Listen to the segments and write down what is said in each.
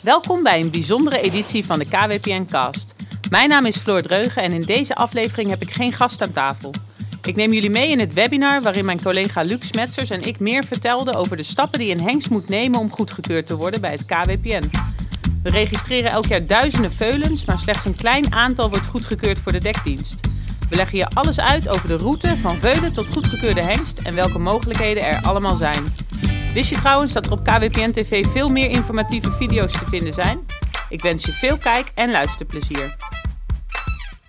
Welkom bij een bijzondere editie van de KWPN Cast. Mijn naam is Floor Dreugen en in deze aflevering heb ik geen gast aan tafel. Ik neem jullie mee in het webinar waarin mijn collega Luc Smetsers en ik meer vertelden over de stappen die een hengst moet nemen om goedgekeurd te worden bij het KWPN. We registreren elk jaar duizenden veulens, maar slechts een klein aantal wordt goedgekeurd voor de dekdienst. We leggen je alles uit over de route van veulen tot goedgekeurde hengst en welke mogelijkheden er allemaal zijn. Wist je trouwens dat er op KWPN TV veel meer informatieve video's te vinden zijn? Ik wens je veel kijk- en luisterplezier.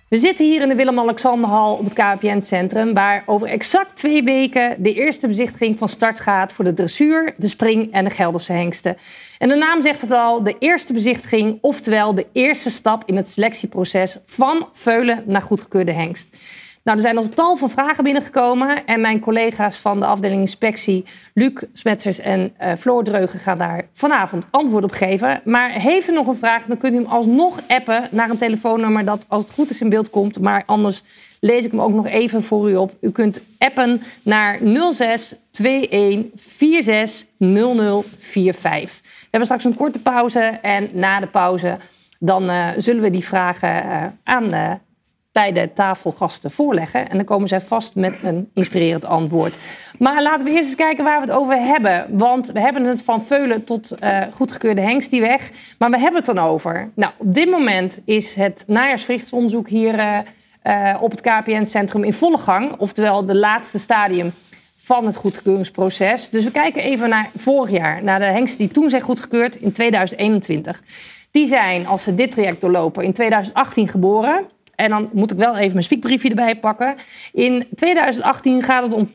We zitten hier in de Willem-Alexanderhal op het KPN-centrum, waar over exact twee weken de eerste bezichtiging van start gaat voor de dressuur, de spring en de Gelderse hengsten. En de naam zegt het al, de eerste bezichtiging, oftewel de eerste stap in het selectieproces van veulen naar goedgekeurde hengst. Nou, er zijn nog tal van vragen binnengekomen. En mijn collega's van de afdeling inspectie, Luc Smetsers en uh, Floor Dreugen, gaan daar vanavond antwoord op geven. Maar heeft u nog een vraag, dan kunt u hem alsnog appen naar een telefoonnummer dat als het goed is in beeld komt. Maar anders lees ik hem ook nog even voor u op. U kunt appen naar 06 21 46 0045. We hebben straks een korte pauze en na de pauze dan uh, zullen we die vragen uh, aan bij de tafelgasten voorleggen. En dan komen zij vast met een inspirerend antwoord. Maar laten we eerst eens kijken waar we het over hebben. Want we hebben het van veulen tot uh, goedgekeurde hengst die weg. Maar we hebben het dan over. Nou, op dit moment is het najaarsvruchtsonderzoek hier uh, uh, op het KPN-centrum in volle gang. Oftewel de laatste stadium van het goedkeuringsproces. Dus we kijken even naar vorig jaar. Naar de hengsten die toen zijn goedgekeurd in 2021. Die zijn, als ze dit traject doorlopen, in 2018 geboren. En dan moet ik wel even mijn spiekbriefje erbij pakken. In 2018 gaat het om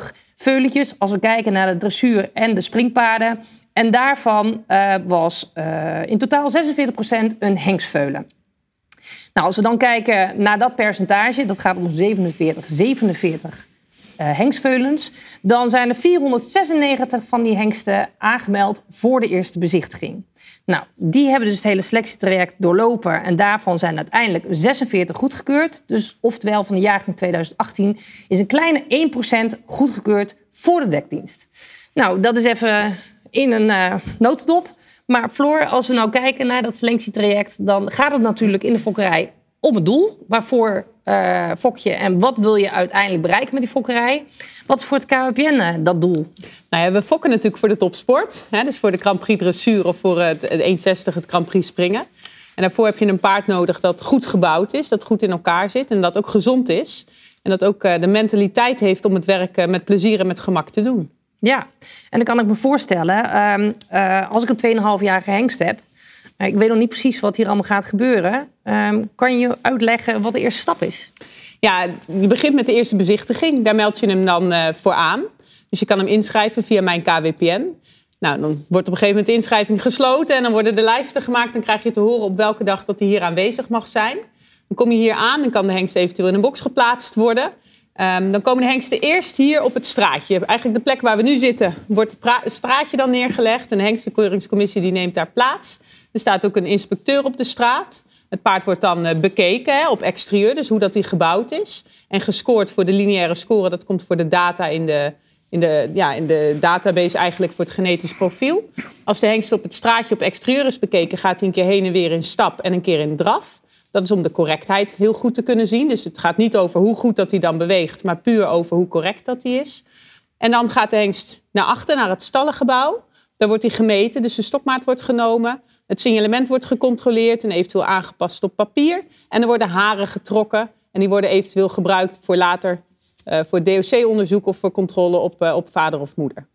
10.288 veuletjes. Als we kijken naar de dressuur en de springpaarden. En daarvan uh, was uh, in totaal 46% een hengsveulen. Nou, als we dan kijken naar dat percentage, dat gaat om 47, 47 uh, hengstveulens. Dan zijn er 496 van die hengsten aangemeld voor de eerste bezichtiging. Nou, die hebben dus het hele selectietraject doorlopen. En daarvan zijn uiteindelijk 46 goedgekeurd. Dus oftewel van de jaargang 2018 is een kleine 1% goedgekeurd voor de dekdienst. Nou, dat is even in een uh, notendop. Maar Floor, als we nou kijken naar dat selectietraject... dan gaat het natuurlijk in de fokkerij om het doel. Waarvoor uh, fok je en wat wil je uiteindelijk bereiken met die fokkerij? Wat is voor het KWPN uh, dat doel? Nou ja, we fokken natuurlijk voor de topsport. Hè, dus voor de Grand Prix dressuur of voor het, het 160 het Grand Prix springen. En daarvoor heb je een paard nodig dat goed gebouwd is, dat goed in elkaar zit en dat ook gezond is. En dat ook uh, de mentaliteit heeft om het werk met plezier en met gemak te doen. Ja, en dan kan ik me voorstellen, um, als ik een 2,5-jarige hengst heb, ik weet nog niet precies wat hier allemaal gaat gebeuren. Um, kan je uitleggen wat de eerste stap is? Ja, je begint met de eerste bezichtiging. Daar meld je hem dan uh, voor aan. Dus je kan hem inschrijven via mijn KWPN. Nou, dan wordt op een gegeven moment de inschrijving gesloten en dan worden de lijsten gemaakt. Dan krijg je te horen op welke dag dat hij hier aanwezig mag zijn. Dan kom je hier aan, dan kan de hengst eventueel in een box geplaatst worden. Um, dan komen de hengsten eerst hier op het straatje. Eigenlijk de plek waar we nu zitten, wordt het straatje dan neergelegd. En de hengstenkeuringscommissie die neemt daar plaats. Er staat ook een inspecteur op de straat. Het paard wordt dan bekeken hè, op exterieur, dus hoe dat hij gebouwd is. En gescoord voor de lineaire score, dat komt voor de data in de, in de, ja, in de database eigenlijk voor het genetisch profiel. Als de hengst op het straatje op exterieur is bekeken, gaat hij een keer heen en weer in stap en een keer in draf. Dat is om de correctheid heel goed te kunnen zien. Dus het gaat niet over hoe goed dat hij dan beweegt, maar puur over hoe correct dat hij is. En dan gaat de hengst naar achter, naar het stallengebouw. Daar wordt hij gemeten, dus de stokmaat wordt genomen. Het signalement wordt gecontroleerd en eventueel aangepast op papier. En er worden haren getrokken en die worden eventueel gebruikt voor later uh, voor DOC-onderzoek of voor controle op, uh, op vader of moeder.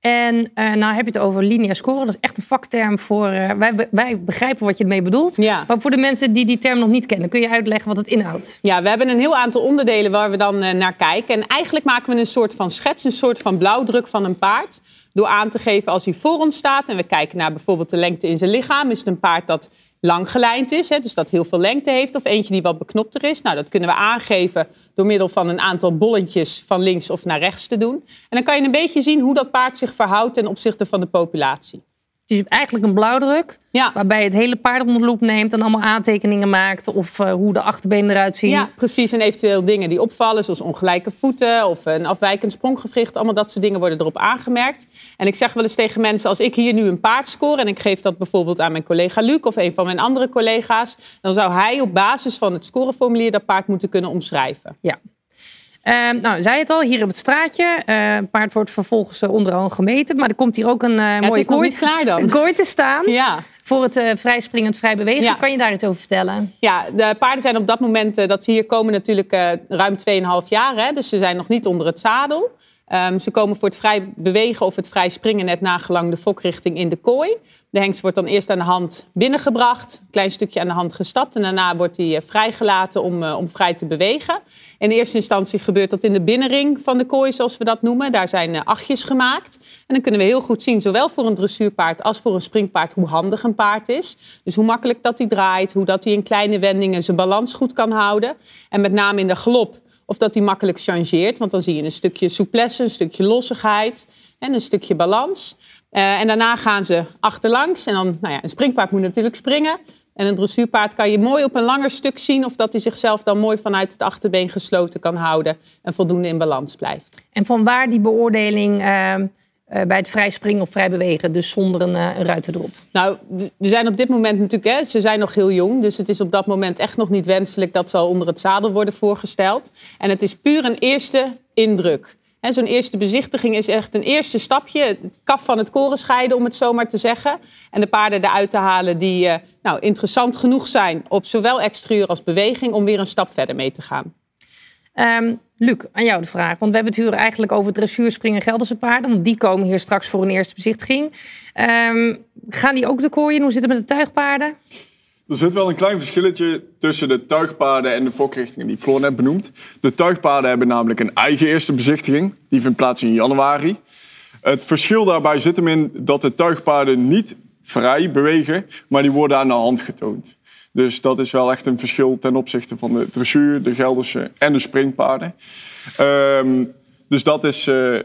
En uh, nou heb je het over linea scoren. Dat is echt een vakterm voor. Uh, wij, wij, begrijpen wat je ermee bedoelt. Ja. Maar voor de mensen die die term nog niet kennen, kun je uitleggen wat het inhoudt? Ja, we hebben een heel aantal onderdelen waar we dan uh, naar kijken. En eigenlijk maken we een soort van schets, een soort van blauwdruk van een paard. Door aan te geven als hij voor ons staat. En we kijken naar bijvoorbeeld de lengte in zijn lichaam. Is het een paard dat lang gelijnd is, hè, dus dat heel veel lengte heeft, of eentje die wat beknopter is. Nou, dat kunnen we aangeven door middel van een aantal bolletjes van links of naar rechts te doen. En dan kan je een beetje zien hoe dat paard zich verhoudt ten opzichte van de populatie. Het is eigenlijk een blauwdruk. Ja. Waarbij je het hele paard onder de loep neemt en allemaal aantekeningen maakt. Of uh, hoe de achterbenen eruit zien. Ja, precies. En eventueel dingen die opvallen, zoals ongelijke voeten of een afwijkend spronggewricht. Allemaal dat soort dingen worden erop aangemerkt. En ik zeg wel eens tegen mensen, als ik hier nu een paard score... en ik geef dat bijvoorbeeld aan mijn collega Luc of een van mijn andere collega's... dan zou hij op basis van het scoreformulier dat paard moeten kunnen omschrijven. Ja, uh, nou, zei het al, hier op het straatje. Uh, paard wordt vervolgens uh, onderaan gemeten. Maar er komt hier ook een uh, mooie kooi, klaar dan. Een kooi te staan. Ja. Voor het vrijspringend vrij bewegen. Ja. Kan je daar iets over vertellen? Ja, de paarden zijn op dat moment dat ze hier komen natuurlijk ruim 2,5 jaar. Hè, dus ze zijn nog niet onder het zadel. Um, ze komen voor het vrij bewegen of het vrij springen net nagelang de fokrichting in de kooi. De hengst wordt dan eerst aan de hand binnengebracht, een klein stukje aan de hand gestapt en daarna wordt hij vrijgelaten om, uh, om vrij te bewegen. In eerste instantie gebeurt dat in de binnenring van de kooi, zoals we dat noemen. Daar zijn uh, achtjes gemaakt. En dan kunnen we heel goed zien, zowel voor een dressuurpaard als voor een springpaard, hoe handig een paard is. Dus hoe makkelijk dat hij draait, hoe dat hij in kleine wendingen zijn balans goed kan houden. En met name in de galop of dat hij makkelijk changeert, want dan zie je een stukje souplesse, een stukje lossigheid en een stukje balans. Uh, en daarna gaan ze achterlangs. En dan, nou ja, een springpaard moet natuurlijk springen. En een dressuurpaard kan je mooi op een langer stuk zien of dat hij zichzelf dan mooi vanuit het achterbeen gesloten kan houden en voldoende in balans blijft. En van waar die beoordeling uh, uh, bij het vrij springen of vrij bewegen, dus zonder een, een ruiter erop? Nou, we zijn op dit moment natuurlijk, hè, ze zijn nog heel jong, dus het is op dat moment echt nog niet wenselijk dat ze al onder het zadel worden voorgesteld. En het is puur een eerste indruk. Zo'n eerste bezichtiging is echt een eerste stapje. Het kaf van het koren scheiden, om het zo maar te zeggen. En de paarden eruit te halen die uh, nou, interessant genoeg zijn op zowel exterieur als beweging om weer een stap verder mee te gaan. Um, Luc, aan jou de vraag. Want we hebben het hier eigenlijk over dressuurspringen Gelderse paarden. Want die komen hier straks voor een eerste bezichtiging. Um, gaan die ook de kooien? Hoe zit het met de tuigpaarden? Er zit wel een klein verschilletje tussen de tuigpaarden en de fokrichtingen die Floor net benoemd. De tuigpaarden hebben namelijk een eigen eerste bezichtiging. Die vindt plaats in januari. Het verschil daarbij zit hem in dat de tuigpaarden niet vrij bewegen, maar die worden aan de hand getoond. Dus dat is wel echt een verschil ten opzichte van de dressuur, de Gelderse en de springpaarden. Um, dus dat is uh,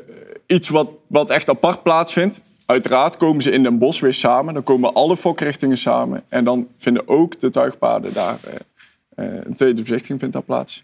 iets wat, wat echt apart plaatsvindt. Uiteraard komen ze in Den Bosch weer samen. Dan komen alle fokrichtingen samen. En dan vinden ook de tuigpaarden daar uh, uh, een tweede bezichtiging vindt daar plaats.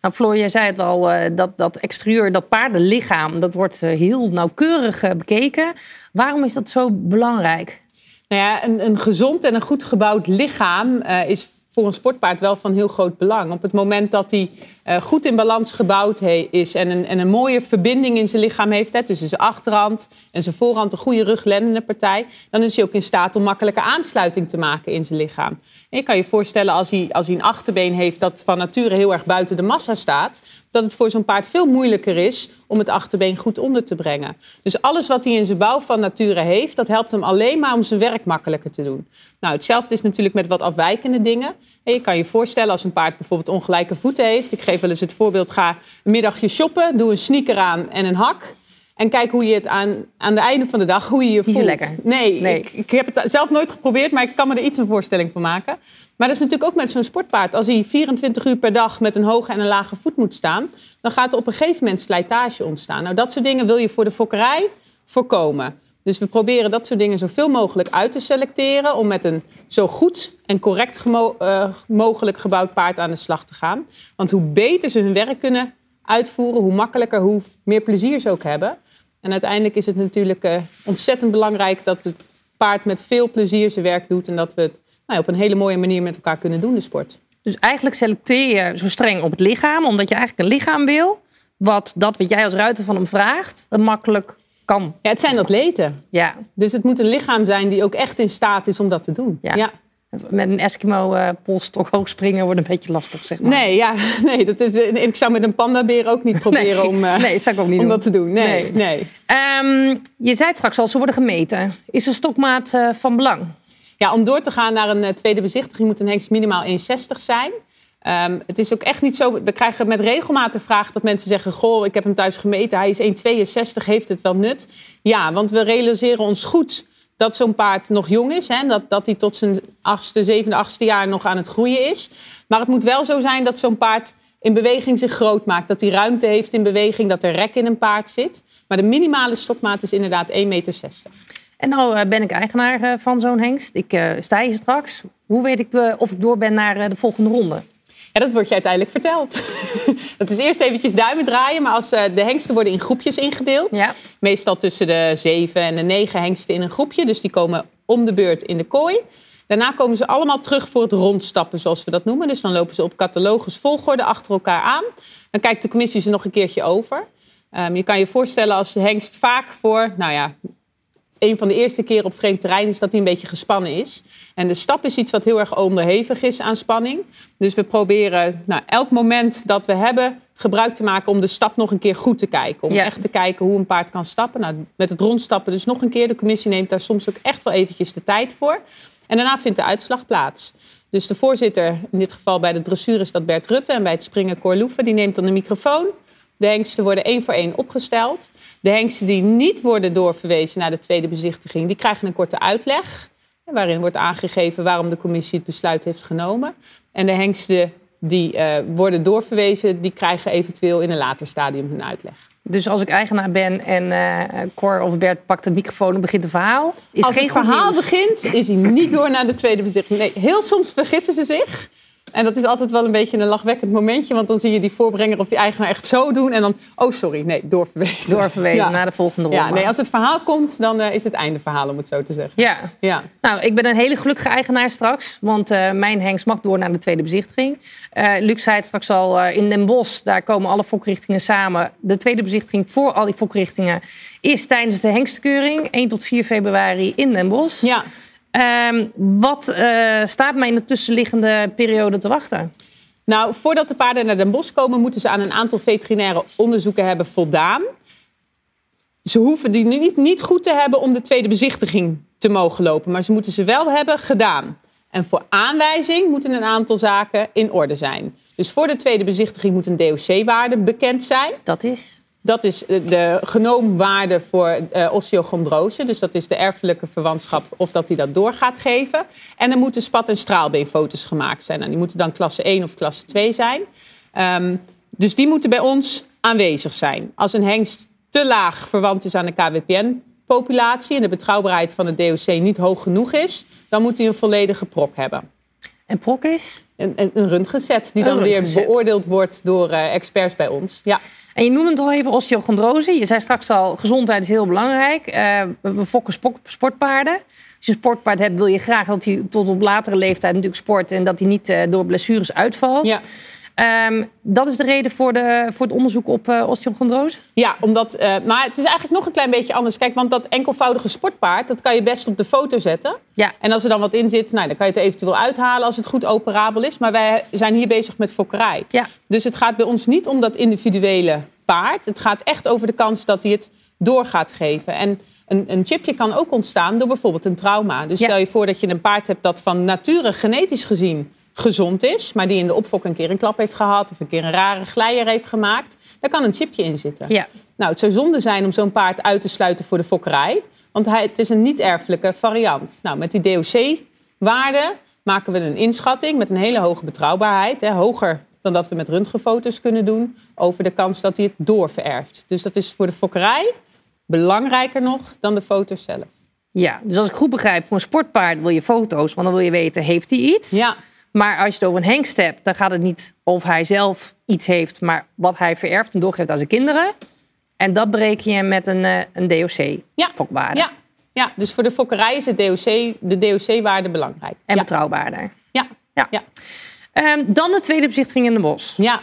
Nou, Floor, jij zei het al, dat, dat exterieur, dat paardenlichaam, dat wordt heel nauwkeurig bekeken. Waarom is dat zo belangrijk? Nou ja, een, een gezond en een goed gebouwd lichaam is voor een sportpaard wel van heel groot belang. Op het moment dat hij uh, goed in balans gebouwd is en een, en een mooie verbinding in zijn lichaam heeft, hè, tussen zijn achterhand en zijn voorhand, een goede ruglendende partij, dan is hij ook in staat om makkelijke aansluiting te maken in zijn lichaam. Je kan je voorstellen als hij, als hij een achterbeen heeft dat van nature heel erg buiten de massa staat, dat het voor zo'n paard veel moeilijker is om het achterbeen goed onder te brengen. Dus alles wat hij in zijn bouw van nature heeft, dat helpt hem alleen maar om zijn werk makkelijker te doen. Nou, hetzelfde is natuurlijk met wat afwijkende dingen. En je kan je voorstellen als een paard bijvoorbeeld ongelijke voeten heeft. Ik geef wel eens het voorbeeld, ga een middagje shoppen, doe een sneaker aan en een hak. En kijk hoe je het aan, aan het einde van de dag, hoe je je voelt. Niet lekker. Nee, nee. Ik, ik, heb het zelf nooit geprobeerd, maar ik kan me er iets een voorstelling van maken. Maar dat is natuurlijk ook met zo'n sportpaard. Als hij 24 uur per dag met een hoge en een lage voet moet staan... dan gaat er op een gegeven moment slijtage ontstaan. Nou, dat soort dingen wil je voor de fokkerij voorkomen. Dus we proberen dat soort dingen zoveel mogelijk uit te selecteren... om met een zo goed en correct uh, mogelijk gebouwd paard aan de slag te gaan. Want hoe beter ze hun werk kunnen uitvoeren... hoe makkelijker, hoe meer plezier ze ook hebben. En uiteindelijk is het natuurlijk uh, ontzettend belangrijk... dat het paard met veel plezier zijn werk doet... en dat we het nou, op een hele mooie manier met elkaar kunnen doen, de sport. Dus eigenlijk selecteer je zo streng op het lichaam... omdat je eigenlijk een lichaam wil... wat dat wat jij als ruiter van hem vraagt... makkelijk kan. Ja, het zijn atleten. Ja. Dus het moet een lichaam zijn die ook echt in staat is om dat te doen. Ja. ja. Met een Eskimo-polstok hoog springen wordt een beetje lastig, zeg maar. Nee, ja, nee dat is, ik zou met een pandabeer ook niet proberen nee, om, uh, nee, zou ik ook niet om dat te doen. Nee, nee. nee. Um, je zei het straks al, ze worden gemeten. Is de stokmaat van belang? Ja, om door te gaan naar een tweede bezichtiging moet een hengst minimaal 1,60 zijn. Um, het is ook echt niet zo. We krijgen met regelmaat de vraag dat mensen zeggen: Goh, ik heb hem thuis gemeten, hij is 1,62, heeft het wel nut? Ja, want we realiseren ons goed dat zo'n paard nog jong is. Hè, dat, dat hij tot zijn achtste, zevende, achtste jaar nog aan het groeien is. Maar het moet wel zo zijn dat zo'n paard in beweging zich groot maakt. Dat hij ruimte heeft in beweging, dat er rek in een paard zit. Maar de minimale stokmaat is inderdaad 1,60 meter. En nou eh, ben ik eigenaar eh, van zo'n hengst. Ik eh, sta hier straks. Hoe weet ik of ik door ben naar de volgende ronde? Ja, dat wordt je uiteindelijk verteld. dat is eerst eventjes duimen draaien. Maar als eh, de hengsten worden in groepjes ingedeeld. Ja. Meestal tussen de zeven en de negen hengsten in een groepje. Dus die komen om de beurt in de kooi. Daarna komen ze allemaal terug voor het rondstappen, zoals we dat noemen. Dus dan lopen ze op catalogus volgorde achter elkaar aan. Dan kijkt de commissie ze nog een keertje over. Ehm, je kan je voorstellen als de hengst vaak voor, nou ja, een van de eerste keren op vreemd terrein is dat hij een beetje gespannen is. En de stap is iets wat heel erg onderhevig is aan spanning. Dus we proberen nou, elk moment dat we hebben gebruik te maken om de stap nog een keer goed te kijken. Om Ja. echt te kijken hoe een paard kan stappen. Nou, met het rondstappen dus nog een keer. De commissie neemt daar soms ook echt wel eventjes de tijd voor. En daarna vindt de uitslag plaats. Dus de voorzitter, in dit geval bij de dressuur is dat Bert Rutte... en bij het springen Cor Loeven, die neemt dan de microfoon. De hengsten worden één voor één opgesteld. De hengsten die niet worden doorverwezen naar de tweede bezichtiging... die krijgen een korte uitleg... waarin wordt aangegeven waarom de commissie het besluit heeft genomen. En de hengsten die eh, worden doorverwezen... die krijgen eventueel in een later stadium hun uitleg. Dus als ik eigenaar ben en eh Cor of Bert pakt de microfoon en begint een verhaal... is Als geen het verhaal begint, is hij niet door naar de tweede bezichtiging. Nee, heel soms vergissen ze zich. En dat is altijd wel een beetje een lachwekkend momentje. Want dan zie je die voorbrenger of die eigenaar echt zo doen. En dan, oh sorry, nee, doorverwezen. Doorverwezen Ja. naar de volgende ronde. Ja, nee, als het verhaal komt, dan eh, is het einde verhaal, om het zo te zeggen. Ja. Ja. Nou, ik ben een hele gelukkige eigenaar straks. Want eh, mijn hengst mag door naar de tweede bezichtiging. Eh Luc zei het straks al, in Den Bosch, daar komen alle fokrichtingen samen. De tweede bezichtiging voor al die fokrichtingen is tijdens de hengstkeuring. 1 tot 4 februari in Den Bosch. ja. Ehm, wat eh, staat mij in de tussenliggende periode te wachten? Nou, voordat de paarden naar Den Bosch komen, moeten ze aan een aantal veterinaire onderzoeken hebben voldaan. Ze hoeven die niet, niet goed te hebben om de tweede bezichtiging te mogen lopen, maar ze moeten ze wel hebben gedaan. En voor aanwijzing moeten een aantal zaken in orde zijn. Dus voor de tweede bezichtiging moet een DOC-waarde bekend zijn. Dat is... Dat is de genoomwaarde voor eh, osteochondrose. Dus dat is de erfelijke verwantschap of dat hij dat door gaat geven. En er moeten spat- en straalbeenfoto's gemaakt zijn. Nou, die moeten dan klasse 1 of klasse 2 zijn. Ehm, dus die moeten bij ons aanwezig zijn. Als een hengst te laag verwant is aan de KWPN-populatie... en de betrouwbaarheid van het DOC niet hoog genoeg is... dan moet hij een volledige prok hebben. En prok is? Een, een, een röntgenset die Een dan weer beoordeeld wordt door eh, experts bij ons. Ja. En je noemde het al even osteochondrose. Je zei straks al, gezondheid is heel belangrijk. Eh, we fokken sportpaarden. Als je een sportpaard hebt, wil je graag dat hij tot op latere leeftijd natuurlijk sport... en dat hij niet eh, door blessures uitvalt. Ja. Ehm, dat is de reden voor, de, voor het onderzoek op eh osteochondrose? Ja, omdat, eh, maar het is eigenlijk nog een klein beetje anders. Kijk, want dat enkelvoudige sportpaard, dat kan je best op de foto zetten. Ja. En als er dan wat in zit, nou, dan kan je het eventueel uithalen als het goed operabel is. Maar wij zijn hier bezig met fokkerij. Ja. Dus het gaat bij ons niet om dat individuele paard. Het gaat echt over de kans dat hij het door gaat geven. En een, een chipje kan ook ontstaan door bijvoorbeeld een trauma. Dus Ja. stel je voor dat je een paard hebt dat van nature genetisch gezien gezond is, maar die in de opfok een keer een klap heeft gehad of een keer een rare glijer heeft gemaakt, daar kan een chipje in zitten. Ja. Nou, het zou zonde zijn om zo'n paard uit te sluiten voor de fokkerij, want hij, het is een niet-erfelijke variant. Nou, met die DOC-waarde maken we een inschatting met een hele hoge betrouwbaarheid, hè, hoger dan dat we met röntgenfoto's kunnen doen, over de kans dat hij het doorvererft. Dus dat is voor de fokkerij belangrijker nog dan de foto's zelf. ja, dus als ik goed begrijp, voor een sportpaard wil je foto's... want dan wil je weten, heeft hij iets? Ja, Maar als je het over een hengst hebt, dan gaat het niet of hij zelf iets heeft... maar wat hij vererft en doorgeeft aan zijn kinderen. En dat bereken je met een, eh, een DOC-fokwaarde. ja, ja, dus voor de fokkerij is het DOC, de DOC-waarde belangrijk. En ja. betrouwbaarder. Ja, Ja. ja, Ehm, dan de tweede bezichtiging in de bos. ja.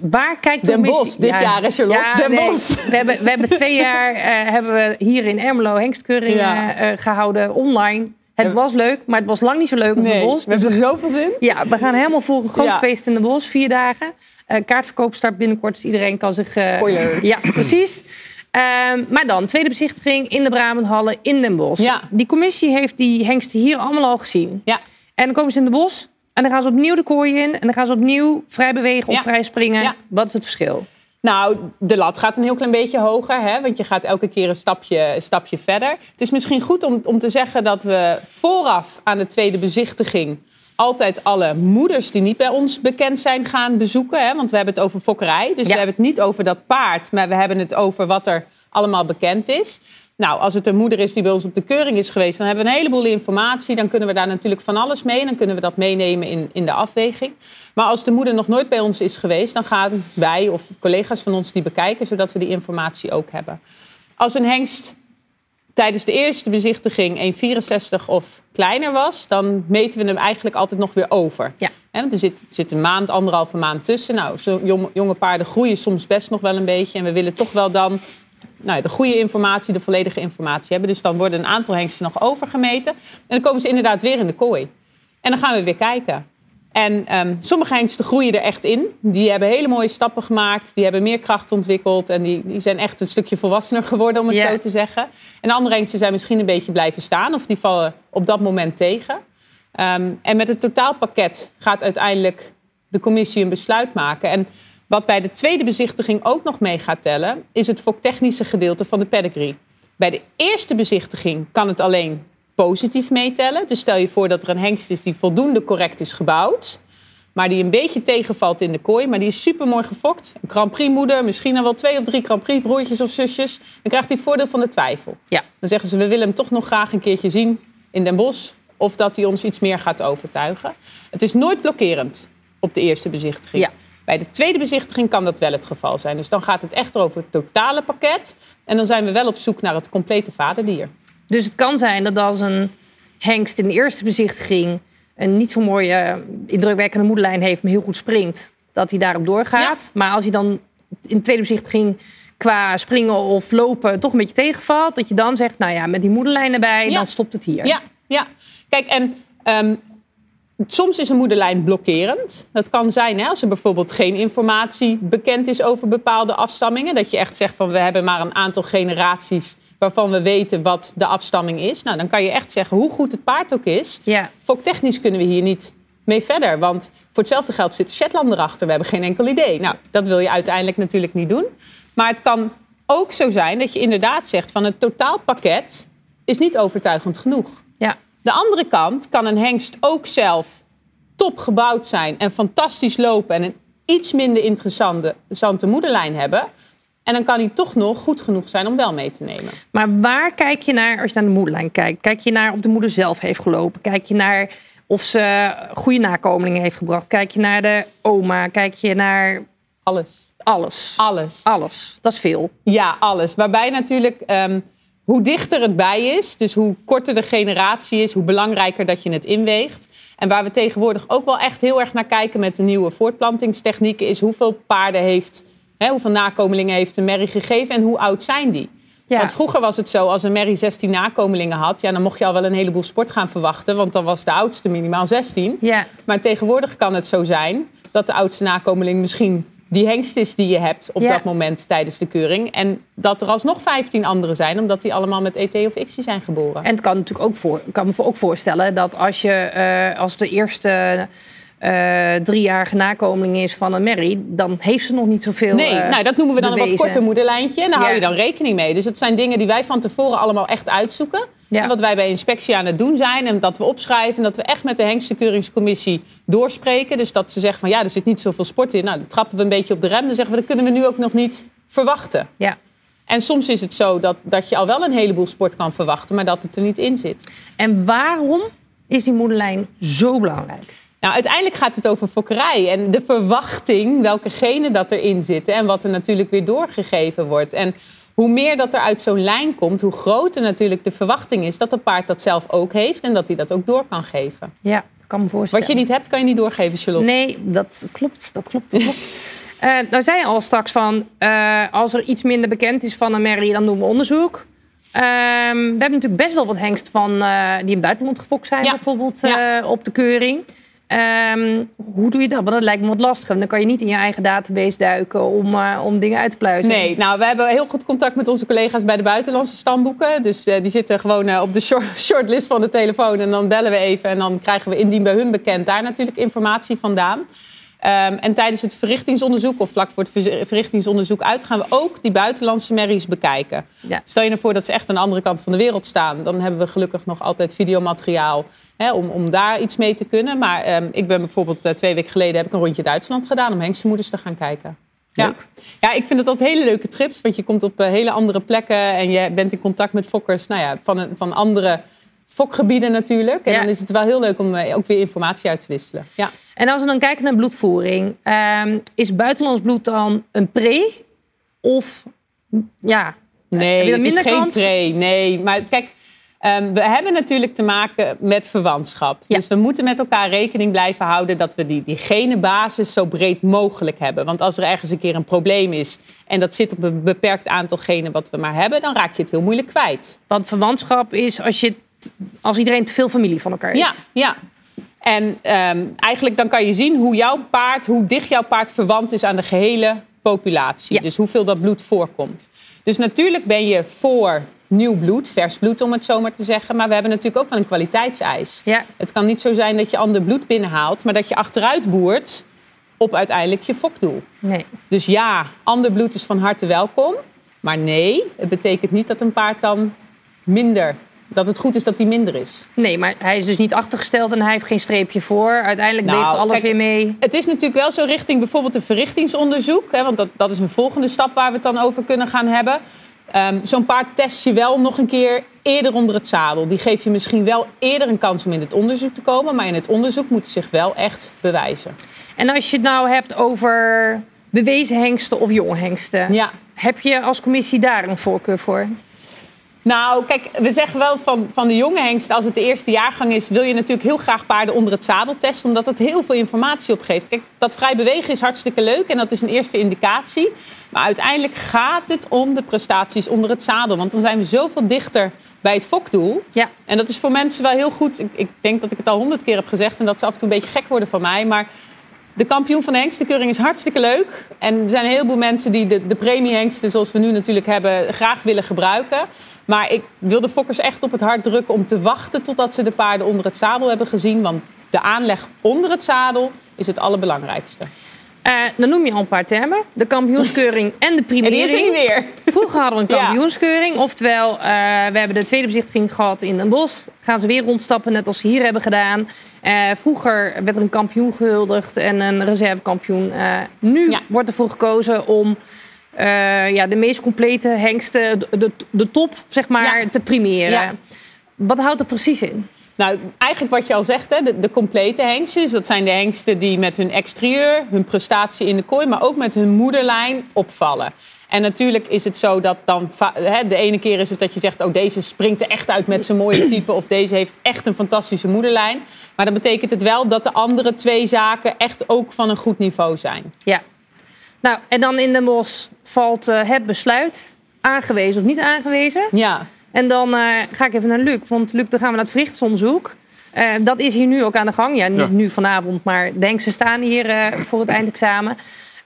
Waar kijkt de Den commissie- Bosch, dit jaar, hè, Charlotte? Den Bosch. We hebben, we hebben twee jaar eh, hebben we hier in Ermelo hengstkeuring Ja. eh, eh, gehouden online. Het was leuk, maar het was lang niet zo leuk als Nee, de bos. we hebben Dus er zoveel zin. ja, we gaan helemaal voor een groot Ja. feest in de bos, vier dagen. Eh, kaartverkoop start binnenkort, dus iedereen kan zich... eh, Spoiler. Ja, precies. Ehm, maar dan, tweede bezichtiging in de Brabanthallen in Den Bosch. Ja. Die commissie heeft die hengsten hier allemaal al gezien. Ja, En dan komen ze in de bos en dan gaan ze opnieuw de kooi in... en dan gaan ze opnieuw vrij bewegen of vrij springen. Ja. Wat is het verschil? Nou, de lat gaat een heel klein beetje hoger, hè? want je gaat elke keer een stapje, een stapje verder. Het is misschien goed om, om te zeggen dat we vooraf aan de tweede bezichtiging altijd alle moeders die niet bij ons bekend zijn gaan bezoeken. Hè? Want we hebben het over fokkerij, dus Ja. we hebben het niet over dat paard, maar we hebben het over wat er allemaal bekend is. Nou, als het een moeder is die bij ons op de keuring is geweest, dan hebben we een heleboel informatie. Dan kunnen we daar natuurlijk van alles mee. Dan kunnen we dat meenemen in, in de afweging. Maar als de moeder nog nooit bij ons is geweest, dan gaan wij of collega's van ons die bekijken, zodat we die informatie ook hebben. Als een hengst tijdens de eerste bezichtiging 1,64 of kleiner was, dan meten we hem eigenlijk altijd nog weer over. Ja. want er zit, zit een maand, anderhalve maand tussen. Nou, zo jonge, jonge paarden groeien soms best nog wel een beetje. En we willen toch wel dan nou, de goede informatie, de volledige informatie hebben. Dus dan worden een aantal hengsten nog overgemeten. En dan komen ze inderdaad weer in de kooi. En dan gaan we weer kijken. En ehm, sommige hengsten groeien er echt in. Die hebben hele mooie stappen gemaakt. Die hebben meer kracht ontwikkeld. En die, die zijn echt een stukje volwassener geworden, om het Ja. zo te zeggen. En andere hengsten zijn misschien een beetje blijven staan. Of die vallen op dat moment tegen. Ehm, en met het totaalpakket gaat uiteindelijk de commissie een besluit maken. En wat bij de tweede bezichtiging ook nog mee gaat tellen... is het foktechnische gedeelte van de pedigree. Bij de eerste bezichtiging kan het alleen positief meetellen. Dus stel je voor dat er een hengst is die voldoende correct is gebouwd... maar die een beetje tegenvalt in de kooi, maar die is super mooi gefokt. Een Grand Prix moeder, misschien dan wel twee of drie Grand Prix broertjes of zusjes. Dan krijgt hij het voordeel van de twijfel. Ja. Dan zeggen ze, we willen hem toch nog graag een keertje zien in Den Bosch... of dat hij ons iets meer gaat overtuigen. Het is nooit blokkerend op de eerste bezichtiging. Ja. Bij de tweede bezichtiging kan dat wel het geval zijn. Dus dan gaat het echt over het totale pakket. En dan zijn we wel op zoek naar het complete vaderdier. Dus het kan zijn dat als een hengst in de eerste bezichtiging een niet zo mooie, indrukwekkende moederlijn heeft, maar heel goed springt, dat hij daarop doorgaat. Maar als hij dan in de tweede bezichtiging qua springen of lopen toch een beetje tegenvalt, dat je dan zegt, nou ja, met die moederlijn erbij, Ja. dan stopt het hier. Ja, ja. Kijk, en ehm, soms is een moederlijn blokkerend. Dat kan zijn hè, als er bijvoorbeeld geen informatie bekend is over bepaalde afstammingen. Dat je echt zegt van we hebben maar een aantal generaties waarvan we weten wat de afstamming is. Nou, dan kan je echt zeggen hoe goed het paard ook is. Ja. Foktechnisch kunnen we hier niet mee verder. Want voor hetzelfde geld zit Shetland erachter. We hebben geen enkel idee. Nou, dat wil je uiteindelijk natuurlijk niet doen. Maar het kan ook zo zijn dat je inderdaad zegt van het totaalpakket is niet overtuigend genoeg. Ja. De andere kant kan een hengst ook zelf top gebouwd zijn en fantastisch lopen en een iets minder interessante moederlijn hebben. En dan kan hij toch nog goed genoeg zijn om wel mee te nemen. Maar waar kijk je naar als je naar de moederlijn kijkt? Kijk je naar of de moeder zelf heeft gelopen? Kijk je naar of ze goede nakomelingen heeft gebracht? Kijk je naar de oma? Kijk je naar Alles. alles? Alles. Alles. Dat is veel. Ja, alles. Waarbij natuurlijk ehm, hoe dichter het bij is, dus hoe korter de generatie is, hoe belangrijker dat je het inweegt. En waar we tegenwoordig ook wel echt heel erg naar kijken met de nieuwe voortplantingstechnieken, is hoeveel paarden heeft, hè, hoeveel nakomelingen heeft een merrie gegeven en hoe oud zijn die? Ja. Want vroeger was het zo, als een merrie 16 nakomelingen had, ja, dan mocht je al wel een heleboel sport gaan verwachten, want dan was de oudste minimaal 16. Ja. Maar tegenwoordig kan het zo zijn dat de oudste nakomeling misschien die hengst is die je hebt op Ja. dat moment tijdens de keuring. En dat er alsnog 15 anderen zijn, omdat die allemaal met ET of ICSI zijn geboren. En het kan natuurlijk ook voor, ik kan me ook voorstellen dat als je eh, als de eerste eh, driejarige nakomeling is van een merrie, dan heeft ze nog niet zoveel. Nee, eh, nou, dat noemen we dan een wat korter moederlijntje. En daar hou je dan rekening mee. Dus het zijn dingen die wij van tevoren allemaal echt uitzoeken. Ja. En wat wij bij inspectie aan het doen zijn. En dat we opschrijven. En dat we echt met de hengstenkeuringscommissie doorspreken. Dus dat ze zeggen van ja, er zit niet zoveel sport in. Nou, dan trappen we een beetje op de rem. Dan zeggen we, dat kunnen we nu ook nog niet verwachten. Ja. En soms is het zo dat, dat je al wel een heleboel sport kan verwachten. Maar dat het er niet in zit. En waarom is die moederlijn zo belangrijk? Nou, uiteindelijk gaat het over fokkerij en de verwachting, welke genen dat erin zitten en wat er natuurlijk weer doorgegeven wordt. En hoe meer dat er uit zo'n lijn komt, hoe groter natuurlijk de verwachting is dat het paard dat zelf ook heeft en dat hij dat ook door kan geven. Ja, kan me voorstellen. Wat je niet hebt, kan je niet doorgeven, Charlotte. Nee, dat klopt. Dat klopt. Dat klopt. Eh, nou zei je al straks van, eh, als er iets minder bekend is van een merrie, dan doen we onderzoek. Ehm, we hebben natuurlijk best wel wat hengsten van, eh, die in het buitenland gefokt zijn, Ja. bijvoorbeeld Ja. op de keuring. Ehm, hoe doe je dat? Want dat lijkt me wat lastig. Dan kan je niet in je eigen database duiken om, eh, om dingen uit te pluizen. Nee, nou, we hebben heel goed contact met onze collega's bij de buitenlandse stamboeken. Dus eh, die zitten gewoon eh, op de short, shortlist van de telefoon. En dan bellen we even en dan krijgen we indien bij hun bekend daar natuurlijk informatie vandaan. Ehm, en tijdens het verrichtingsonderzoek of vlak voor het ver- verrichtingsonderzoek uit gaan we ook die buitenlandse merries bekijken. Ja. Stel je nou voor dat ze echt aan de andere kant van de wereld staan. Dan hebben we gelukkig nog altijd videomateriaal hè, om, om daar iets mee te kunnen. Maar ehm, ik ben bijvoorbeeld eh, twee weken geleden heb ik een rondje Duitsland gedaan om hengstenmoeders te gaan kijken. Ja. Leuk. ja, ik vind het altijd hele leuke trips. Want je komt op eh, hele andere plekken en je bent in contact met fokkers nou ja, van, een- van andere fokgebieden natuurlijk. En Ja. dan is het wel heel leuk om eh, ook weer informatie uit te wisselen. Ja. En als we dan kijken naar bloedvoering, ehm, is buitenlands bloed dan een pre? Of ja, je Nee, het is geen kans? pre. Nee, maar kijk, ehm, we hebben natuurlijk te maken met verwantschap. Ja. Dus we moeten met elkaar rekening blijven houden dat we die, die genenbasis zo breed mogelijk hebben. Want als er ergens een keer een probleem is en dat zit op een beperkt aantal genen wat we maar hebben, dan raak je het heel moeilijk kwijt. Want verwantschap is als, je, als iedereen te veel familie van elkaar is. Ja, ja. En ehm, eigenlijk dan kan je zien hoe jouw paard, hoe dicht jouw paard verwant is aan de gehele populatie. Ja. Dus hoeveel dat bloed voorkomt. Dus natuurlijk ben je voor nieuw bloed, vers bloed om het zo maar te zeggen. Maar we hebben natuurlijk ook wel een kwaliteitseis. Ja. Het kan niet zo zijn dat je ander bloed binnenhaalt, maar dat je achteruit boert op uiteindelijk je fokdoel. Nee. Dus ja, ander bloed is van harte welkom. Maar nee, het betekent niet dat een paard dan minder, dat het goed is dat hij minder is. nee, maar hij is dus niet achtergesteld en hij heeft geen streepje voor. Uiteindelijk Nou, weegt alles kijk, weer mee. Het is natuurlijk wel zo richting bijvoorbeeld een verrichtingsonderzoek. Hè, want dat, dat is een volgende stap waar we het dan over kunnen gaan hebben. Ehm, Zo'n paard test je wel nog een keer eerder onder het zadel. Die geeft je misschien wel eerder een kans om in het onderzoek te komen. Maar in het onderzoek moet hij zich wel echt bewijzen. En als je het nou hebt over bewezen hengsten of jonge hengsten. Ja. Heb je als commissie daar een voorkeur voor? Nou, kijk, we zeggen wel van, van de jonge hengst, als het de eerste jaargang is, wil je natuurlijk heel graag paarden onder het zadel testen, omdat het heel veel informatie opgeeft. Kijk, dat vrij bewegen is hartstikke leuk en dat is een eerste indicatie. Maar uiteindelijk gaat het om de prestaties onder het zadel, want dan zijn we zoveel dichter bij het fokdoel. Ja. En dat is voor mensen wel heel goed. Ik, ik denk dat ik het al honderd keer heb gezegd en dat ze af en toe een beetje gek worden van mij. Maar de kampioen van de hengstenkeuring is hartstikke leuk. En er zijn een heleboel mensen die de, de premiehengsten, zoals we nu natuurlijk hebben, graag willen gebruiken. Maar ik wil de fokkers echt op het hart drukken om te wachten totdat ze de paarden onder het zadel hebben gezien. Want de aanleg onder het zadel is het allerbelangrijkste. Eh, dan noem je al een paar termen. De kampioenskeuring en de En die is er niet primering. meer. Vroeger hadden we een Ja. kampioenskeuring. Oftewel, eh, we hebben de tweede bezichtiging gehad in Den Bosch. Gaan ze weer rondstappen, net als ze hier hebben gedaan. Eh, vroeger werd er een kampioen gehuldigd en een reservekampioen. Nu Ja. wordt ervoor gekozen om eh, ja, de meest complete hengsten, de, de, top, zeg maar, Ja. te primeren. Ja. Wat houdt er precies in? Nou, eigenlijk wat je al zegt, hè, de, de complete hengsten. Dus dat zijn de hengsten die met hun exterieur, hun prestatie in de kooi, maar ook met hun moederlijn opvallen. En natuurlijk is het zo dat dan hè, de ene keer is het dat je zegt, oh deze springt er echt uit met zijn mooie type, of deze heeft echt een fantastische moederlijn. Maar dan betekent het wel dat de andere twee zaken echt ook van een goed niveau zijn. Ja. Nou, en dan in Den Bosch valt eh, het besluit. Aangewezen of niet aangewezen. Ja, En dan eh, ga ik even naar Luc. Want Luc, dan gaan we naar het verrichtsonderzoek. Eh, dat is hier nu ook aan de gang. Ja, niet Ja. nu vanavond, maar denk ze staan hier eh, voor het eindexamen.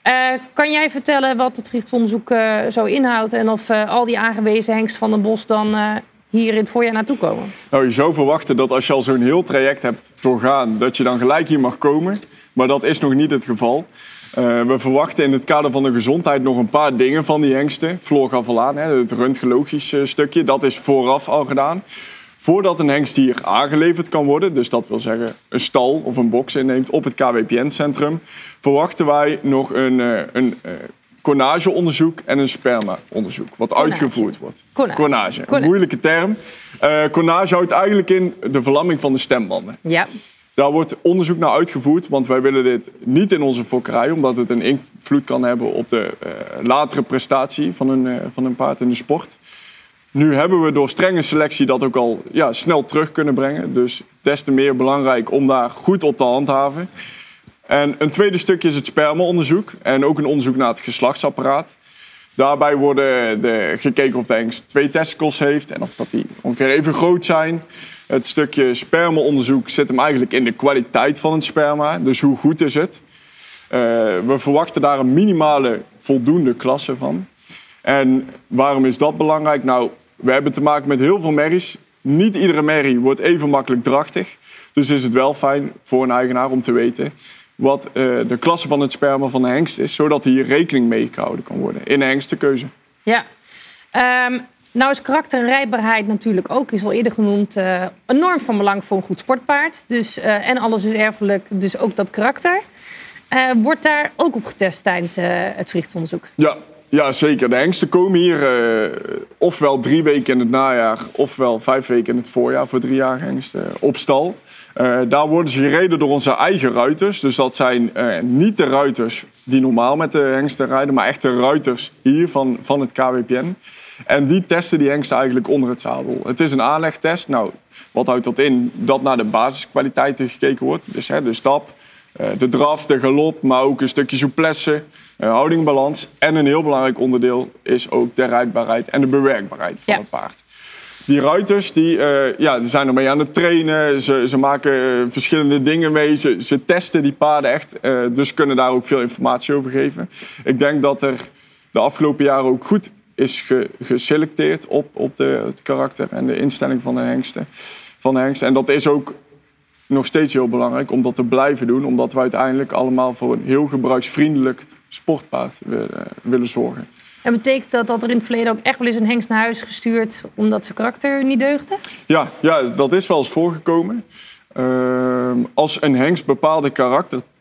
Eh, kan jij vertellen wat het verrichtsonderzoek eh, zo inhoudt... en of eh, al die aangewezen hengst van den Bos dan eh, hier in het voorjaar naartoe komen? Nou, je zou verwachten dat als je al zo'n heel traject hebt doorgaan, dat je dan gelijk hier mag komen. Maar dat is nog niet het geval. Eh, we verwachten in het kader van de gezondheid nog een paar dingen van die hengsten. Floor gaf al aan, hè, het röntgenologisch eh, stukje, dat is vooraf al gedaan. Voordat een hengst hier aangeleverd kan worden, dus dat wil zeggen een stal of een box inneemt op het KWPN-centrum, verwachten wij nog een, eh, een en een sperma-onderzoek, wat uitgevoerd wordt. Conage, een moeilijke term. Conage houdt eigenlijk in de verlamming van de stembanden. Ja. Daar wordt onderzoek naar uitgevoerd, want wij willen dit niet in onze fokkerij, omdat het een invloed kan hebben op de eh, latere prestatie van een, eh, van een paard in de sport. Nu hebben we door strenge selectie dat ook al ja, snel terug kunnen brengen. Dus des te meer belangrijk om daar goed op te handhaven. En een tweede stukje is het spermaonderzoek en ook een onderzoek naar het geslachtsapparaat. Daarbij worden de, gekeken of de hengst twee testicles heeft en of dat die ongeveer even groot zijn. Het stukje spermaonderzoek zit hem eigenlijk in de kwaliteit van het sperma. Dus hoe goed is het? Eh, we verwachten daar een minimale voldoende klasse van. En waarom is dat belangrijk? Nou, we hebben te maken met heel veel merries. Niet iedere merrie wordt even makkelijk drachtig. Dus is het wel fijn voor een eigenaar om te weten wat eh, de klasse van het sperma van de hengst is, zodat hier rekening mee gehouden kan worden in de hengstenkeuze. Ja. Ehm, nou is karakter en rijbaarheid natuurlijk ook, is al eerder genoemd, eh, enorm van belang voor een goed sportpaard. Dus, eh, en alles is erfelijk, dus ook dat karakter. Uh, wordt daar ook op getest tijdens het vruchtonderzoek? Ja, ja, zeker. De hengsten komen hier ofwel drie weken in het najaar, ofwel vijf weken in het voorjaar voor drie jaar hengsten op stal. Daar worden ze gereden door onze eigen ruiters. Dus dat zijn niet de ruiters die normaal met de hengsten rijden, maar echt de ruiters hier van, van het KWPN. En die testen die hengsten eigenlijk onder het zadel. Het is een aanlegtest. Nou, wat houdt dat in? Dat naar de basiskwaliteiten gekeken wordt. Dus hè, de stap, uh, de draf, de galop, maar ook een stukje souplesse, houdingbalans. En een heel belangrijk onderdeel is ook de rijdbaarheid en de bewerkbaarheid van ja. het paard die ruiters die, uh, ja, die zijn ermee aan het trainen. Ze, ze maken uh, verschillende dingen mee. Ze, ze testen die paarden echt. Uh, dus kunnen daar ook veel informatie over geven. Ik denk dat er de afgelopen jaren ook goed is ge, geselecteerd op, op de, het karakter en de instelling van de, hengsten, van de hengsten. En dat is ook nog steeds heel belangrijk om dat te blijven doen. Omdat we uiteindelijk allemaal voor een heel gebruiksvriendelijk sportpaard willen, willen zorgen. En betekent dat dat er in het verleden ook echt wel eens een hengst naar huis gestuurd omdat zijn karakter niet deugde? Ja, ja dat is wel eens voorgekomen. Uh, als een hengst bepaalde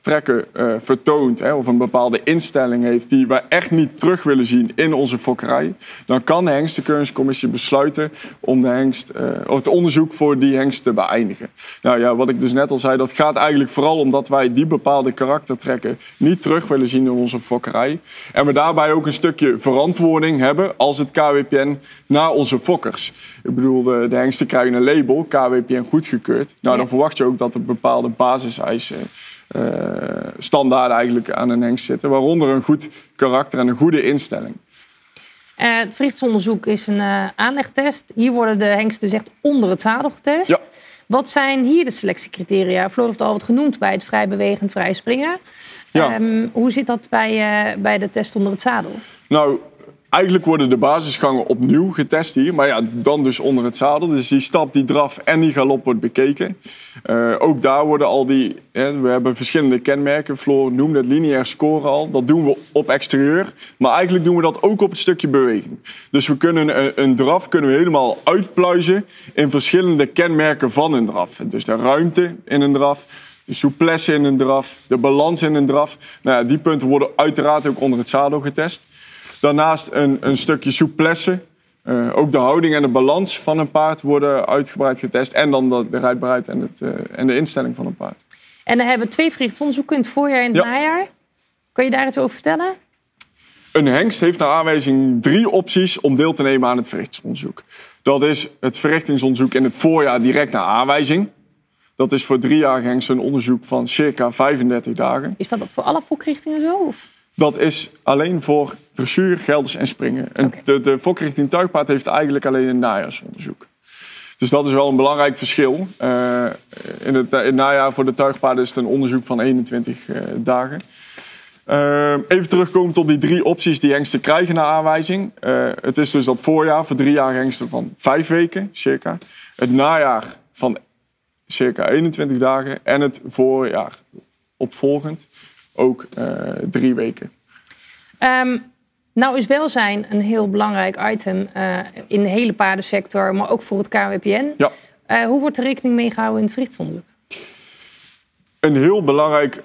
uh, vertoont hè, of een bepaalde instelling heeft die we echt niet terug willen zien in onze fokkerij, dan kan de hengstenkeuringscommissie besluiten om de hengst, uh, of het onderzoek voor die hengst te beëindigen. Nou ja, wat ik dus net al zei, dat gaat eigenlijk vooral omdat wij die bepaalde karaktertrekken niet terug willen zien in onze fokkerij. En we daarbij ook een stukje verantwoording hebben als het KWPN naar onze fokkers. Ik bedoel, de, de hengsten krijgen een label, KWPN goedgekeurd. Nou, dan verwacht je ook dat er bepaalde basiseisen, standaarden eigenlijk aan een hengst zitten. Waaronder een goed karakter en een goede instelling. Uh, het vrichtsonderzoek is een uh, aanlegtest. Hier worden de hengsten dus echt onder het zadel getest. Ja. Wat zijn hier de selectiecriteria? Floor heeft al wat genoemd bij het vrij bewegend, vrij springen. Ja. Um, hoe zit dat bij, bij de test onder het zadel? Nou, Eigenlijk worden de basisgangen opnieuw getest hier, maar ja, dan dus onder het zadel. Dus die stap, die draf en die galop wordt bekeken. Uh, ook daar worden al die, hè, we hebben verschillende kenmerken. Floor noemde het lineair scoren al. Dat doen we op exterieur, maar eigenlijk doen we dat ook op het stukje beweging. Dus we kunnen een, een draf kunnen we helemaal uitpluizen in verschillende kenmerken van een draf. Dus de ruimte in een draf, de souplesse in een draf, de balans in een draf. Nou die punten worden uiteraard ook onder het zadel getest. Daarnaast een, een stukje souplesse. Uh, ook de houding en de balans van een paard worden uitgebreid getest. En dan de, de rijdbaarheid en, het, uh, en de instelling van een paard. En dan hebben we twee verrichtsonderzoeken in het voorjaar en het Ja. najaar. Kun je daar iets over vertellen? Een hengst heeft naar aanwijzing drie opties om deel te nemen aan het verrichtsonderzoek. Dat is het verrichtingsonderzoek in het voorjaar direct naar aanwijzing. Dat is voor driejarige hengsten een onderzoek van circa 35 dagen. Is dat voor alle fokrichtingen zo? Of? Dat is alleen voor dressuur, gelders en springen. En de, de fokrichting tuigpaard heeft eigenlijk alleen een najaarsonderzoek. Dus dat is wel een belangrijk verschil. Eh, in, het, in het najaar voor de tuigpaarden is het een onderzoek van 21 eh, dagen. Eh, even terugkomend op die drie opties die hengsten krijgen naar aanwijzing. Eh, het is dus dat voorjaar voor drie jaar hengsten van vijf weken, circa. Het najaar van circa 21 dagen. En het voorjaar opvolgend ook eh, drie weken. Ehm, nou is welzijn een heel belangrijk item eh, in de hele paardensector, maar ook voor het KWPN. Ja. Eh, hoe wordt er rekening mee gehouden in het verrichtsonderzoek? Een heel belangrijk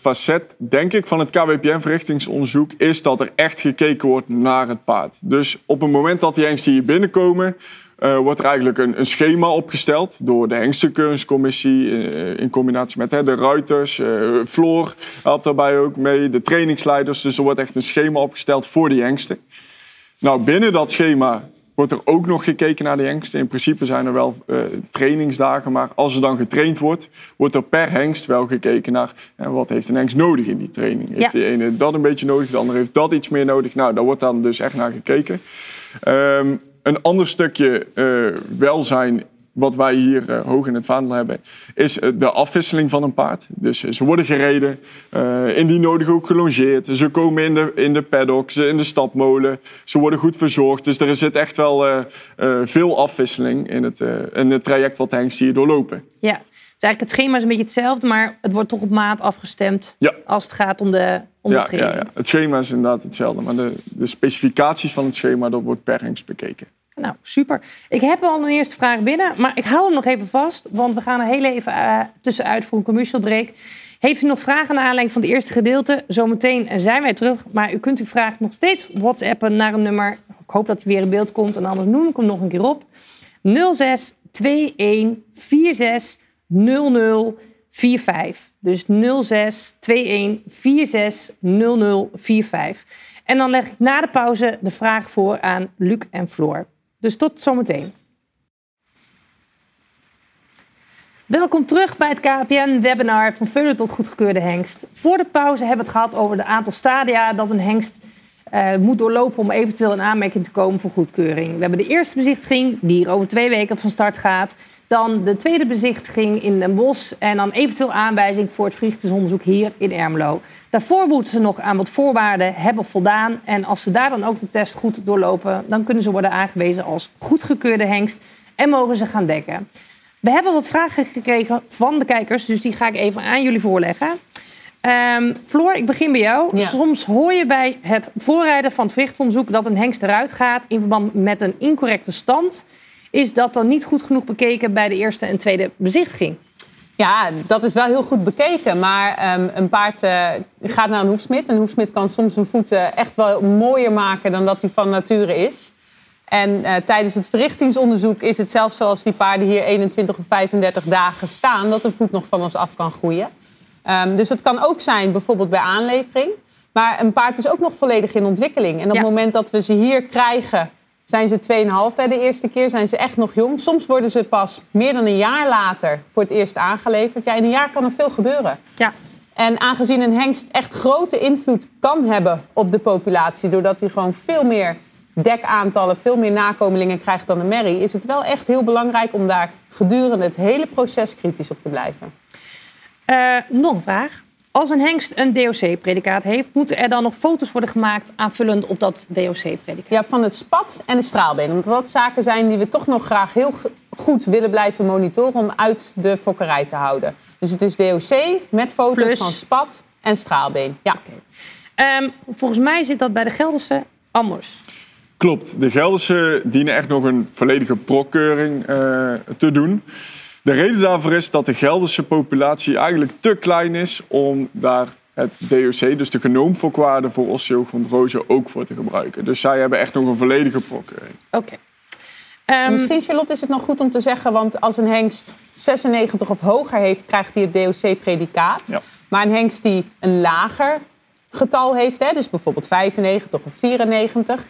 facet, denk ik, van het KWPN-verrichtingsonderzoek is dat er echt gekeken wordt naar het paard. Dus op het moment dat die hengsten hier binnenkomen, eh, wordt er eigenlijk een, een schema opgesteld door de hengstenkeuringscommissie eh, in combinatie met hè, de ruiters. eh Floor helpt daarbij ook mee, de trainingsleiders. Dus er wordt echt een schema opgesteld voor die hengsten. Nou, binnen dat schema wordt er ook nog gekeken naar de hengsten. In principe zijn er wel trainingsdagen, maar als er dan getraind wordt, wordt er per hengst wel gekeken naar eh, wat heeft een hengst nodig in die training. Heeft Ja. de ene dat een beetje nodig, de andere heeft dat iets meer nodig. Nou, daar wordt dan dus echt naar gekeken. Ehm, een ander stukje eh, welzijn wat wij hier eh, hoog in het vaandel hebben, is eh, de afwisseling van een paard. Dus ze worden gereden, indien nodig ook gelongeerd. Ze komen in de, in de paddock, ze in de stapmolen. Ze worden goed verzorgd. Dus er zit echt wel veel afwisseling in het, in het traject wat de hengsten hier doorlopen. Ja, dus eigenlijk het schema is een beetje hetzelfde, maar het wordt toch op maat afgestemd Ja. als het gaat om de, om de ja, training. ja. Het schema is inderdaad hetzelfde, maar de, de specificaties van het schema dat wordt per hengst bekeken. Nou, super. Ik heb al een eerste vraag binnen, maar ik hou hem nog even vast, want we gaan er heel even eh, tussenuit voor een commercial break. Heeft u nog vragen naar aanleiding van het eerste gedeelte? Zometeen zijn wij terug. Maar u kunt uw vraag nog steeds whatsappen naar een nummer. Ik hoop dat hij weer in beeld komt. En anders noem ik hem nog een keer op. 06 21 46 00 45. Dus 06 21 46 00 45. En dan leg ik na de pauze de vraag voor aan Luc en Floor. Dus tot zometeen. Welkom terug bij het KPN-webinar van Veulen tot goedgekeurde hengst. Voor de pauze hebben we het gehad over het aantal stadia dat een hengst uh, moet doorlopen om eventueel in aanmerking te komen voor goedkeuring. We hebben de eerste bezichtiging, die hier over twee weken van start gaat. Dan de tweede bezichtiging in Den Bosch en dan eventueel aanwijzing voor het vliegtuigonderzoek hier in Ermelo. Daarvoor moeten ze nog aan wat voorwaarden hebben voldaan. En als ze daar dan ook de test goed doorlopen, dan kunnen ze worden aangewezen als goedgekeurde hengst en mogen ze gaan dekken. We hebben wat vragen gekregen van de kijkers, dus die ga ik even aan jullie voorleggen. Um, Floor, ik begin bij jou. Soms hoor je bij het voorrijden van het vruchtonderzoek dat een hengst eruit gaat in verband met een incorrecte stand. Is dat dan niet goed genoeg bekeken bij de eerste en tweede bezichtiging? Ja, dat is wel heel goed bekeken. Maar um, een paard uh, gaat naar een hoefsmid. Een hoefsmid kan soms een voeten echt wel mooier maken dan dat hij van nature is. En uh, tijdens het verrichtingsonderzoek is het zelfs zoals die paarden hier 21 of 35 dagen staan, dat een voet nog van ons af kan groeien. Um, dus dat kan ook zijn bijvoorbeeld bij aanlevering. Maar een paard is ook nog volledig in ontwikkeling. En op het moment dat we ze hier krijgen, zijn ze 2,5 bij de eerste keer, zijn ze echt nog jong. Soms worden ze pas meer dan een jaar later voor het eerst aangeleverd. Ja, in een jaar kan er veel gebeuren. Ja. En aangezien een hengst echt grote invloed kan hebben op de populatie, doordat hij gewoon veel meer dekaantallen, veel meer nakomelingen krijgt dan een merrie, is het wel echt heel belangrijk om daar gedurende het hele proces kritisch op te blijven. Uh, nog een vraag. Als een hengst een DOC-predicaat heeft, moeten er dan nog foto's worden gemaakt aanvullend op dat DOC-predicaat? Ja, van het spat en de straalbeen. Omdat dat zaken zijn die we toch nog graag heel goed willen blijven monitoren om uit de fokkerij te houden. Dus het is DOC met foto's van spat en straalbeen. Ja. Okay. Um, volgens mij zit dat bij de Gelderse anders. Klopt. De Gelderse dienen echt nog een volledige prokkeuring uh, te doen. De reden daarvoor is dat de Gelderse populatie eigenlijk te klein is om daar het DOC, dus de genoomfokwaarde voor osteochondrose, ook voor te gebruiken. Dus zij hebben echt nog een volledige prokkeuring. Oké. Um, Misschien, Charlotte, is het nog goed om te zeggen, want als een hengst 96 of hoger heeft, krijgt hij het DOC-predicaat. Ja. Maar een hengst die een lager getal heeft, hè, dus bijvoorbeeld 95 of 94,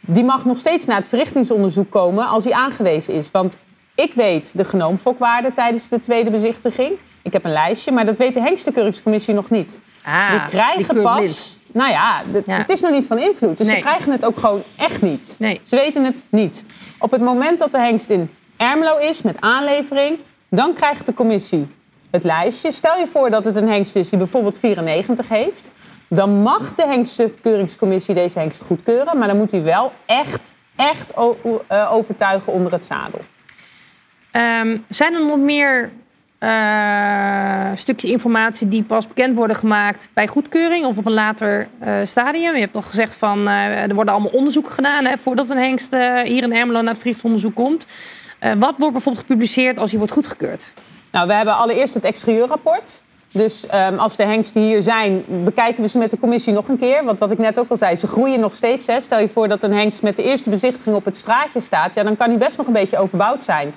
die mag nog steeds naar het verrichtingsonderzoek komen als hij aangewezen is. Want ik weet de genoomfokwaarde tijdens de tweede bezichtiging. Ik heb een lijstje, maar dat weet de hengstenkeuringscommissie nog niet. Ah, die krijgen pas. Nou ja, het is nog niet van invloed. Dus ze krijgen het ook gewoon echt niet. Nee. Ze weten het niet. Op het moment dat de hengst in Ermelo is met aanlevering, dan krijgt de commissie het lijstje. Stel je voor dat het een hengst is die bijvoorbeeld 94 heeft. Dan mag de hengstenkeuringscommissie deze hengst goedkeuren. Maar dan moet hij wel echt, echt eh, overtuigen onder het zadel. Um, zijn er nog meer uh, stukjes informatie die pas bekend worden gemaakt bij goedkeuring of op een later uh, stadium? Je hebt toch gezegd van uh, er worden allemaal onderzoeken gedaan hè, voordat een hengst hier in Ermelo naar het vliegtonderzoek komt. wat wordt bijvoorbeeld gepubliceerd als hij wordt goedgekeurd? Nou, we hebben allereerst het exterieurrapport. Dus um, als de hengsten hier zijn, bekijken we ze met de commissie nog een keer. Want wat ik net ook al zei, ze groeien nog steeds. Hè. Stel je voor dat een hengst met de eerste bezichtiging op het straatje staat. Ja, dan kan hij best nog een beetje overbouwd zijn.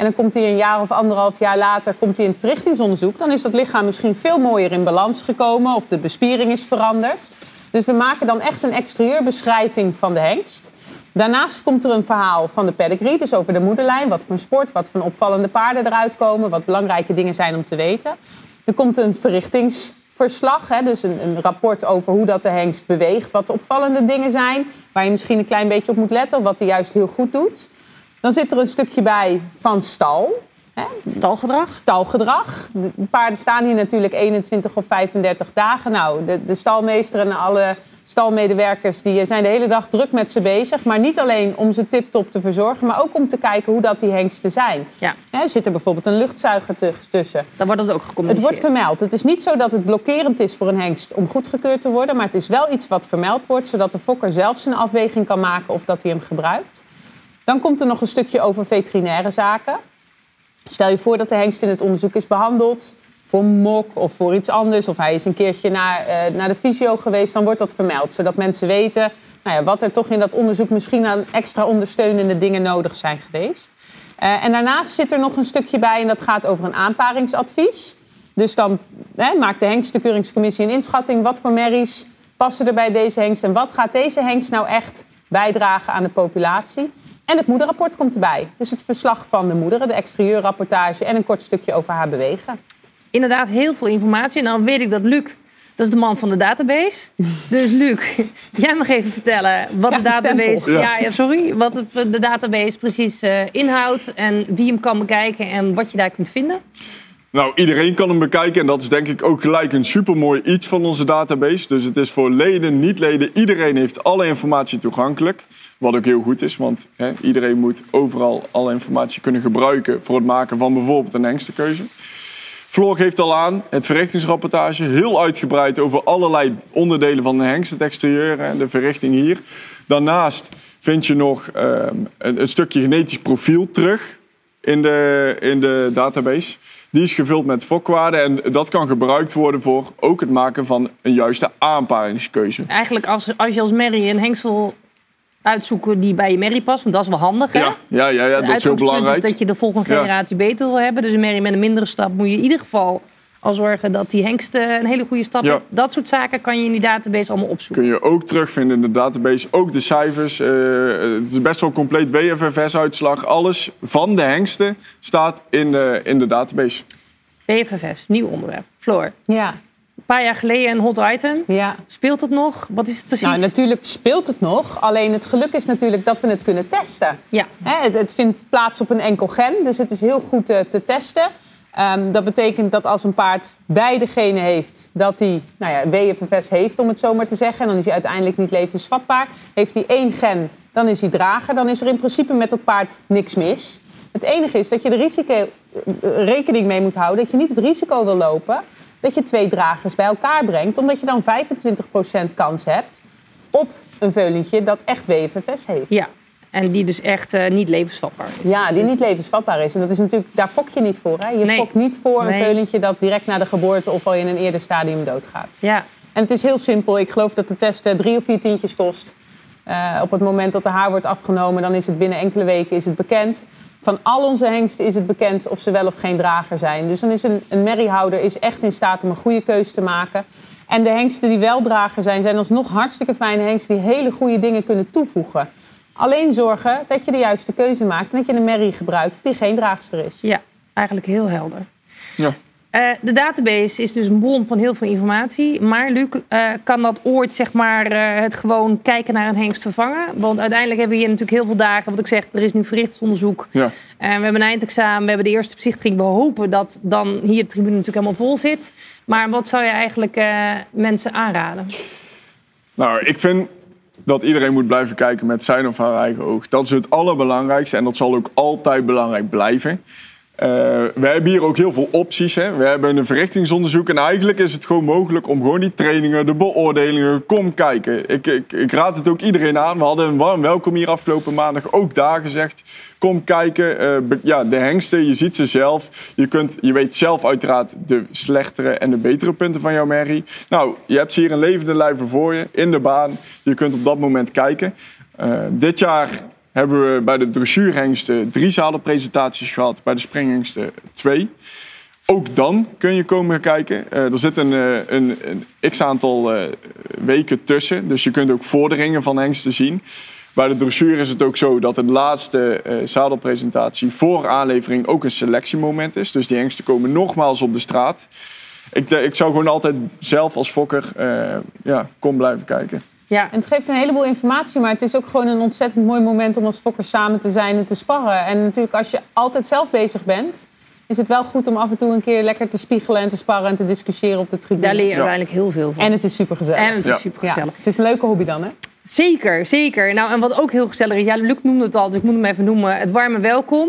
En dan komt hij een jaar of anderhalf jaar later komt hij in het verrichtingsonderzoek. Dan is dat lichaam misschien veel mooier in balans gekomen of de bespiering is veranderd. Dus we maken dan echt een exterieurbeschrijving van de hengst. Daarnaast komt er een verhaal van de pedigree, dus over de moederlijn. Wat voor sport, wat voor opvallende paarden eruit komen, wat belangrijke dingen zijn om te weten. Er komt een verrichtingsverslag, hè, dus een, een, rapport over hoe dat de hengst beweegt. Wat de opvallende dingen zijn, waar je misschien een klein beetje op moet letten, of wat hij juist heel goed doet. Dan zit er een stukje bij van stal. Hè? Stalgedrag? Stalgedrag. De paarden staan hier natuurlijk 21 of 35 dagen. Nou, de, de stalmeester en alle stalmedewerkers die zijn de hele dag druk met ze bezig. Maar niet alleen om ze tip-top te verzorgen, maar ook om te kijken hoe dat die hengsten zijn. Ja. er zit er bijvoorbeeld een luchtzuiger tussen. Dan wordt het ook gecommuniceerd. Het wordt vermeld. Het is niet zo dat het blokkerend is voor een hengst om goedgekeurd te worden. Maar het is wel iets wat vermeld wordt, zodat de fokker zelf zijn afweging kan maken of dat hij hem gebruikt. Dan komt er nog een stukje over veterinaire zaken. Stel je voor dat de hengst in het onderzoek is behandeld. voor mok of voor iets anders. Of hij is een keertje naar, eh, naar de fysio geweest. Dan wordt dat vermeld. Zodat mensen weten nou ja, wat er toch in dat onderzoek misschien aan extra ondersteunende dingen nodig zijn geweest. Eh, en daarnaast zit er nog een stukje bij en dat gaat over een aanparingsadvies. Dus dan hè, maakt de hengstenkeuringscommissie een inschatting. Wat voor merries passen er bij deze hengst en wat gaat deze hengst nou echt bijdragen aan de populatie? En het moederrapport komt erbij. Dus het verslag van de moederen, de exterieurrapportage en een kort stukje over haar bewegen. Inderdaad, heel veel informatie. En dan weet ik dat Luc, dat is de man van de database. Dus Luc, jij mag even vertellen wat de database, ja. Ja, sorry, wat de database precies eh, inhoudt en wie hem kan bekijken en wat je daar kunt vinden. Nou, iedereen kan hem bekijken en dat is denk ik ook gelijk een supermooi iets van onze database. Dus het is voor leden, niet-leden, iedereen heeft alle informatie toegankelijk. Wat ook heel goed is, want hè, iedereen moet overal alle informatie kunnen gebruiken voor het maken van bijvoorbeeld een hengstenkeuze. Floor geeft al aan, het verrichtingsrapportage, heel uitgebreid over allerlei onderdelen van de hengst, het exterieur en de verrichting hier. Daarnaast vind je nog ehm, een, een stukje genetisch profiel terug in de, in de database. Die is gevuld met fokwaarden en dat kan gebruikt worden voor ook het maken van een juiste aanparingskeuze. Eigenlijk als, als je als merrie een hengst wil uitzoeken die bij je merrie past, want dat is wel handig hè? Ja, ja, ja, dat is heel belangrijk. is dat je de volgende generatie beter wil hebben. Dus een merrie met een mindere stap moet je in ieder geval al zorgen dat die hengst eh, een hele goede stap Ja. heeft. Dat soort zaken kan je in die database allemaal opzoeken. Kun je ook terugvinden in de database. Ook de cijfers. eh, het is best wel compleet WFFS-uitslag. Alles van de hengsten staat in de, in de database. BFFS, nieuw onderwerp. Floor, Ja, een paar jaar geleden een hot item. ja. Speelt het nog? Wat is het precies? Nou, natuurlijk speelt het nog. Alleen het geluk is natuurlijk dat we het kunnen testen. Ja, Hè, het, het vindt plaats op een enkel gen, dus het is heel goed eh, te testen. Ehm, dat betekent dat als een paard beide genen heeft, dat hij nou ja, heeft, om het zo maar te zeggen. En dan is hij uiteindelijk niet levensvatbaar. Heeft hij één gen, dan is hij drager. Dan is er in principe met dat paard niks mis. Het enige is dat je er risico, eh, rekening mee moet houden dat je niet het risico wil lopen dat je twee dragers bij elkaar brengt, omdat je dan 25% kans hebt op een veulentje dat echt WFFS heeft. ja. En die dus echt eh, niet levensvatbaar is. Ja, die niet levensvatbaar is. En dat is natuurlijk, daar fok je niet voor. Hè? Je Nee. fokt niet voor een veulentje dat direct na de geboorte of al in een eerder stadium doodgaat. Ja, En het is heel simpel. Ik geloof dat de test eh, drie of vier tientjes kost. Eh, op het moment dat de haar wordt afgenomen, dan is het binnen enkele weken is het bekend. Van al onze hengsten is het bekend of ze wel of geen drager zijn. Dus dan is een, een merriehouder is echt in staat om een goede keuze te maken. En de hengsten die wel drager zijn, zijn alsnog hartstikke fijne hengsten die hele goede dingen kunnen toevoegen. Alleen zorgen dat je de juiste keuze maakt en dat je een merrie gebruikt die geen draagster is. ja, eigenlijk heel helder. Ja. Eh, de database is dus een bron van heel veel informatie. Maar Luc, eh, kan dat ooit zeg maar, eh, het gewoon kijken naar een hengst vervangen? Want uiteindelijk hebben we hier natuurlijk heel veel dagen. Wat ik zeg, er is nu verrichtsonderzoek. Ja. We hebben een eindexamen, we hebben de eerste bezichtiging. We hopen dat dan hier de tribune natuurlijk helemaal vol zit. Maar wat zou je eigenlijk eh, mensen aanraden? Nou, ik vind dat iedereen moet blijven kijken met zijn of haar eigen oog. Dat is het allerbelangrijkste en dat zal ook altijd belangrijk blijven. Eh, we hebben hier ook heel veel opties. Hè. We hebben een verrichtingsonderzoek en eigenlijk is het gewoon mogelijk om gewoon die trainingen, de beoordelingen, kom kijken. Ik, ik, ik raad het ook iedereen aan. We hadden een warm welkom hier afgelopen maandag ook daar gezegd. Kom kijken. Eh, ja, de hengsten, je ziet ze zelf. Je, kunt, je weet zelf uiteraard de slechtere en de betere punten van jouw merrie. Nou, je hebt ze hier een levende lijve voor je, in de baan. Je kunt op dat moment kijken. Eh, dit jaar hebben we bij de dressuurhengsten drie zalenpresentaties gehad. Bij de springhengsten twee. Ook dan kun je komen kijken. Eh, er zit een, eh, een, een x-aantal eh, weken tussen. Dus je kunt ook vorderingen van hengsten zien. Bij de dressuur is het ook zo dat de laatste zadelpresentatie voor aanlevering ook een selectiemoment is. Dus die hengsten komen nogmaals op de straat. Ik, ik zou gewoon altijd zelf als fokker ja, kom blijven kijken. Ja, En het geeft een heleboel informatie, maar het is ook gewoon een ontzettend mooi moment om als fokkers samen te zijn en te sparren. En natuurlijk, als je altijd zelf bezig bent, is het wel goed om af en toe een keer lekker te spiegelen en te sparren en te discussiëren op de tribune. daar leer je Ja. uiteindelijk heel veel van. En het is super gezellig. En het is Ja. super ja, gezellig. het is een leuke hobby dan, hè? Zeker, zeker. Nou, en wat ook heel gezellig is, ja, Luc noemde het al, dus ik moet hem even noemen. Het warme welkom.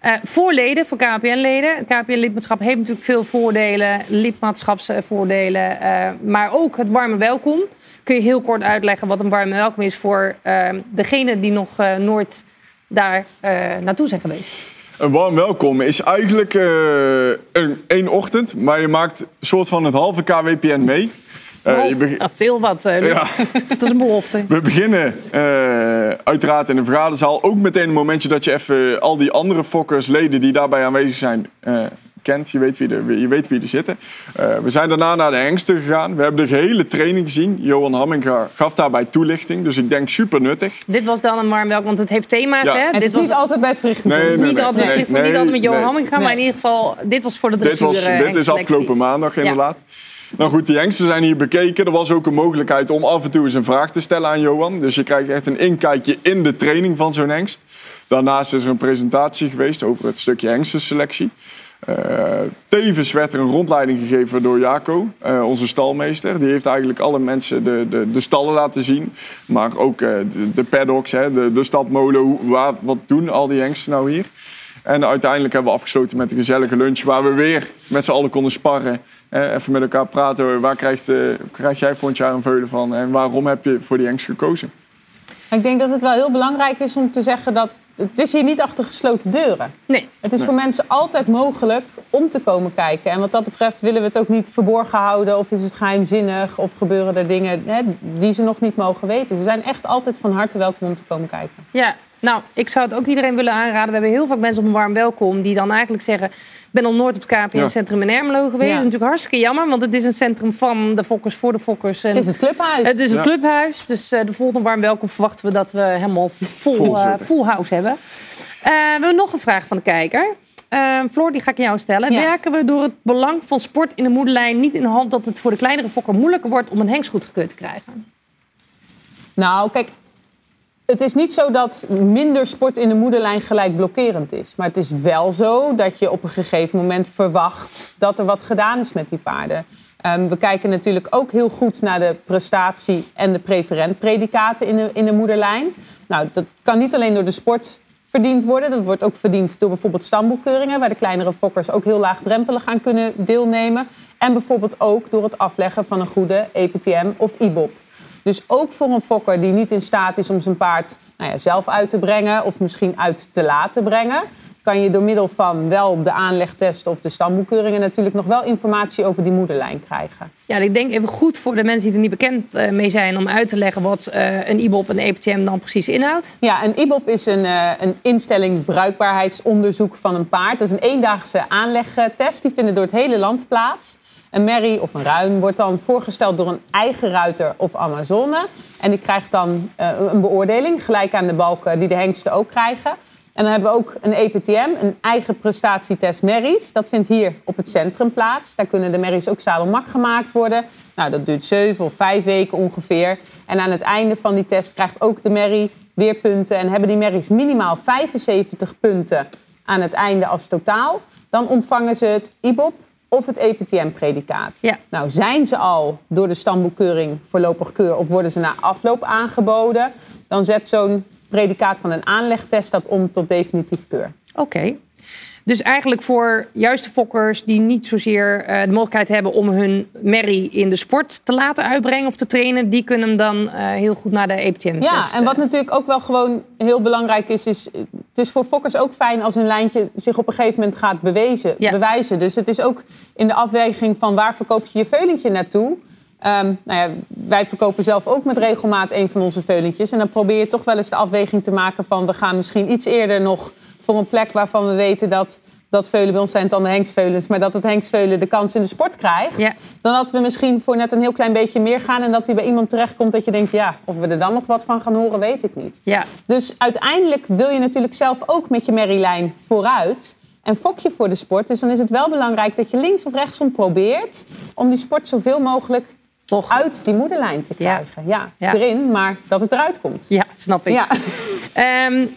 Eh, voor leden, voor KPN-leden. Het KPN-lidmaatschap heeft natuurlijk veel voordelen, lidmaatschapsvoordelen, eh, maar ook het warme welkom. Kun je heel kort uitleggen wat een warme welkom is voor eh, degenen die nog eh, nooit daar eh, naartoe zijn geweest? Een warm welkom is eigenlijk uh, een, één ochtend, maar je maakt een soort van het halve KWPN mee. Uh, je dat is heel wat. Uh, ja. Dat is een belofte. We beginnen uiteraard in de vergaderzaal. Ook meteen een momentje dat je even al die andere fokkers, leden die daarbij aanwezig zijn, kent. Je weet wie er, je weet wie er zitten. Uh, we zijn daarna naar de hengsten gegaan. We hebben de gehele training gezien. Johan Hamminga gaf daarbij toelichting. Dus ik denk super nuttig. Dit was dan een warm welkom, want het heeft thema's. Ja. Hè? Het dit is was... niet altijd bij verrichting. Nee, nee, niet, altijd, nee, nee, niet altijd met Johan Hamminga, maar in ieder geval, dit was voor de dressuur. Dit, was, dit is afgelopen maandag inderdaad. Nou goed, die hengsten zijn hier bekeken. Er was ook een mogelijkheid om af en toe eens een vraag te stellen aan Johan. Dus je krijgt echt een inkijkje in de training van zo'n hengst. Daarnaast is er een presentatie geweest over het stukje hengstenselectie. Uh, tevens werd er een rondleiding gegeven door Jaco, uh, onze stalmeester. Die heeft eigenlijk alle mensen de, de, de stallen laten zien. Maar ook uh, de, de, paddocks, hè, de, de stadmolen. Waar, wat doen al die hengsten nou hier? En uiteindelijk hebben we afgesloten met een gezellige lunch. Waar we weer met z'n allen konden sparren. even met elkaar praten. Waar krijgt, krijg jij volgend jaar een veulen van? En waarom heb je voor die hengst gekozen? Ik denk dat het wel heel belangrijk is om te zeggen dat het is hier niet achter gesloten deuren. Nee. Het is voor mensen altijd mogelijk om te komen kijken. En wat dat betreft willen we het ook niet verborgen houden of is het geheimzinnig of gebeuren er dingen hè, die ze nog niet mogen weten. Ze zijn echt altijd van harte welkom om te komen kijken. Ja, nou, ik zou het ook iedereen willen aanraden. We hebben heel vaak mensen op een warm welkom die dan eigenlijk zeggen... ik ben al nooit op het KPN-centrum in Ermelo geweest. Dat is natuurlijk hartstikke jammer, want het is een centrum van de fokkers voor de fokkers. En het is het clubhuis. Het is het clubhuis, dus uh, de volgende warm welkom verwachten we dat we helemaal vol, vol, uh, full house hebben. Uh, we hebben nog een vraag van de kijker. Floor, die ga ik aan jou stellen. Werken we door het belang van sport in de moederlijn niet in de hand... dat het voor de kleinere fokker moeilijker wordt om een hengst goedgekeurd te krijgen? Nou, kijk, het is niet zo dat minder sport in de moederlijn gelijk blokkerend is. Maar het is wel zo dat je op een gegeven moment verwacht dat er wat gedaan is met die paarden. Um, we kijken natuurlijk ook heel goed naar de prestatie en de preferentpredicaten in de, in de moederlijn. Nou, dat kan niet alleen door de sport verdiend worden. Dat wordt ook verdiend door bijvoorbeeld stamboekeuringen, waar de kleinere fokkers ook heel laagdrempelig aan kunnen deelnemen. En bijvoorbeeld ook door het afleggen van een goede EPTM of IBOP. Dus ook voor een fokker die niet in staat is om zijn paard nou ja, zelf uit te brengen of misschien uit te laten brengen, kan je door middel van wel de aanlegtest of de stamboekeuringen natuurlijk nog wel informatie over die moederlijn krijgen. Ja, ik denk even goed voor de mensen die er niet bekend eh, mee zijn om uit te leggen wat uh, een IBOP en EPTM dan precies inhoudt. Ja, een IBOP is een, uh, een instelling bruikbaarheidsonderzoek van een paard. Dat is een eendaagse aanlegtest. Die vinden door het hele land plaats. Een merrie of een ruin wordt dan voorgesteld door een eigen ruiter of Amazone. En die krijgt dan uh, een beoordeling, gelijk aan de balken die de hengsten ook krijgen. En dan hebben we ook een EPTM, een eigen prestatietest merries. Dat vindt hier op het centrum plaats. Daar kunnen de merries ook zadelmak gemaakt worden. Nou, dat duurt zeven of vijf weken ongeveer. En aan het einde van die test krijgt ook de merrie weer punten. En hebben die merries minimaal 75 punten aan het einde als totaal. Dan ontvangen ze het IBOP, of het EPTM-predicaat. Ja. Nou, zijn ze al door de stamboekkeuring voorlopig keur of worden ze na afloop aangeboden, dan zet zo'n predicaat van een aanlegtest dat om tot definitief keur. Oké. Dus eigenlijk voor juist de fokkers die niet zozeer uh, de mogelijkheid hebben om hun merrie in de sport te laten uitbrengen of te trainen, die kunnen hem dan uh, heel goed naar de EPTM Ja, testen. en wat natuurlijk ook wel gewoon heel belangrijk is, is het is voor fokkers ook fijn als een lijntje zich op een gegeven moment gaat bewezen, ja. bewijzen. Dus het is ook in de afweging van waar verkoop je je veulentje naartoe. Um, nou ja, wij verkopen zelf ook met regelmaat een van onze veulentjes. En dan probeer je toch wel eens de afweging te maken van... we gaan misschien iets eerder nog voor een plek waarvan we weten dat... dat veulen bij ons zijn dan de hengstveulens... maar dat het hengstveulen de kans in de sport krijgt... Ja. dan dat we misschien voor net een heel klein beetje meer gaan... en dat hij bij iemand terechtkomt dat je denkt... ja, of we er dan nog wat van gaan horen, weet ik niet. Ja. Dus uiteindelijk wil je natuurlijk zelf ook met je merrielijn vooruit... En fok je voor de sport. Dus dan is het wel belangrijk dat je links of rechtsom probeert... om die sport zoveel mogelijk toch uit die moederlijn te krijgen. Ja, ja, erin, maar dat het eruit komt. Ja, snap ik. Ja. Um,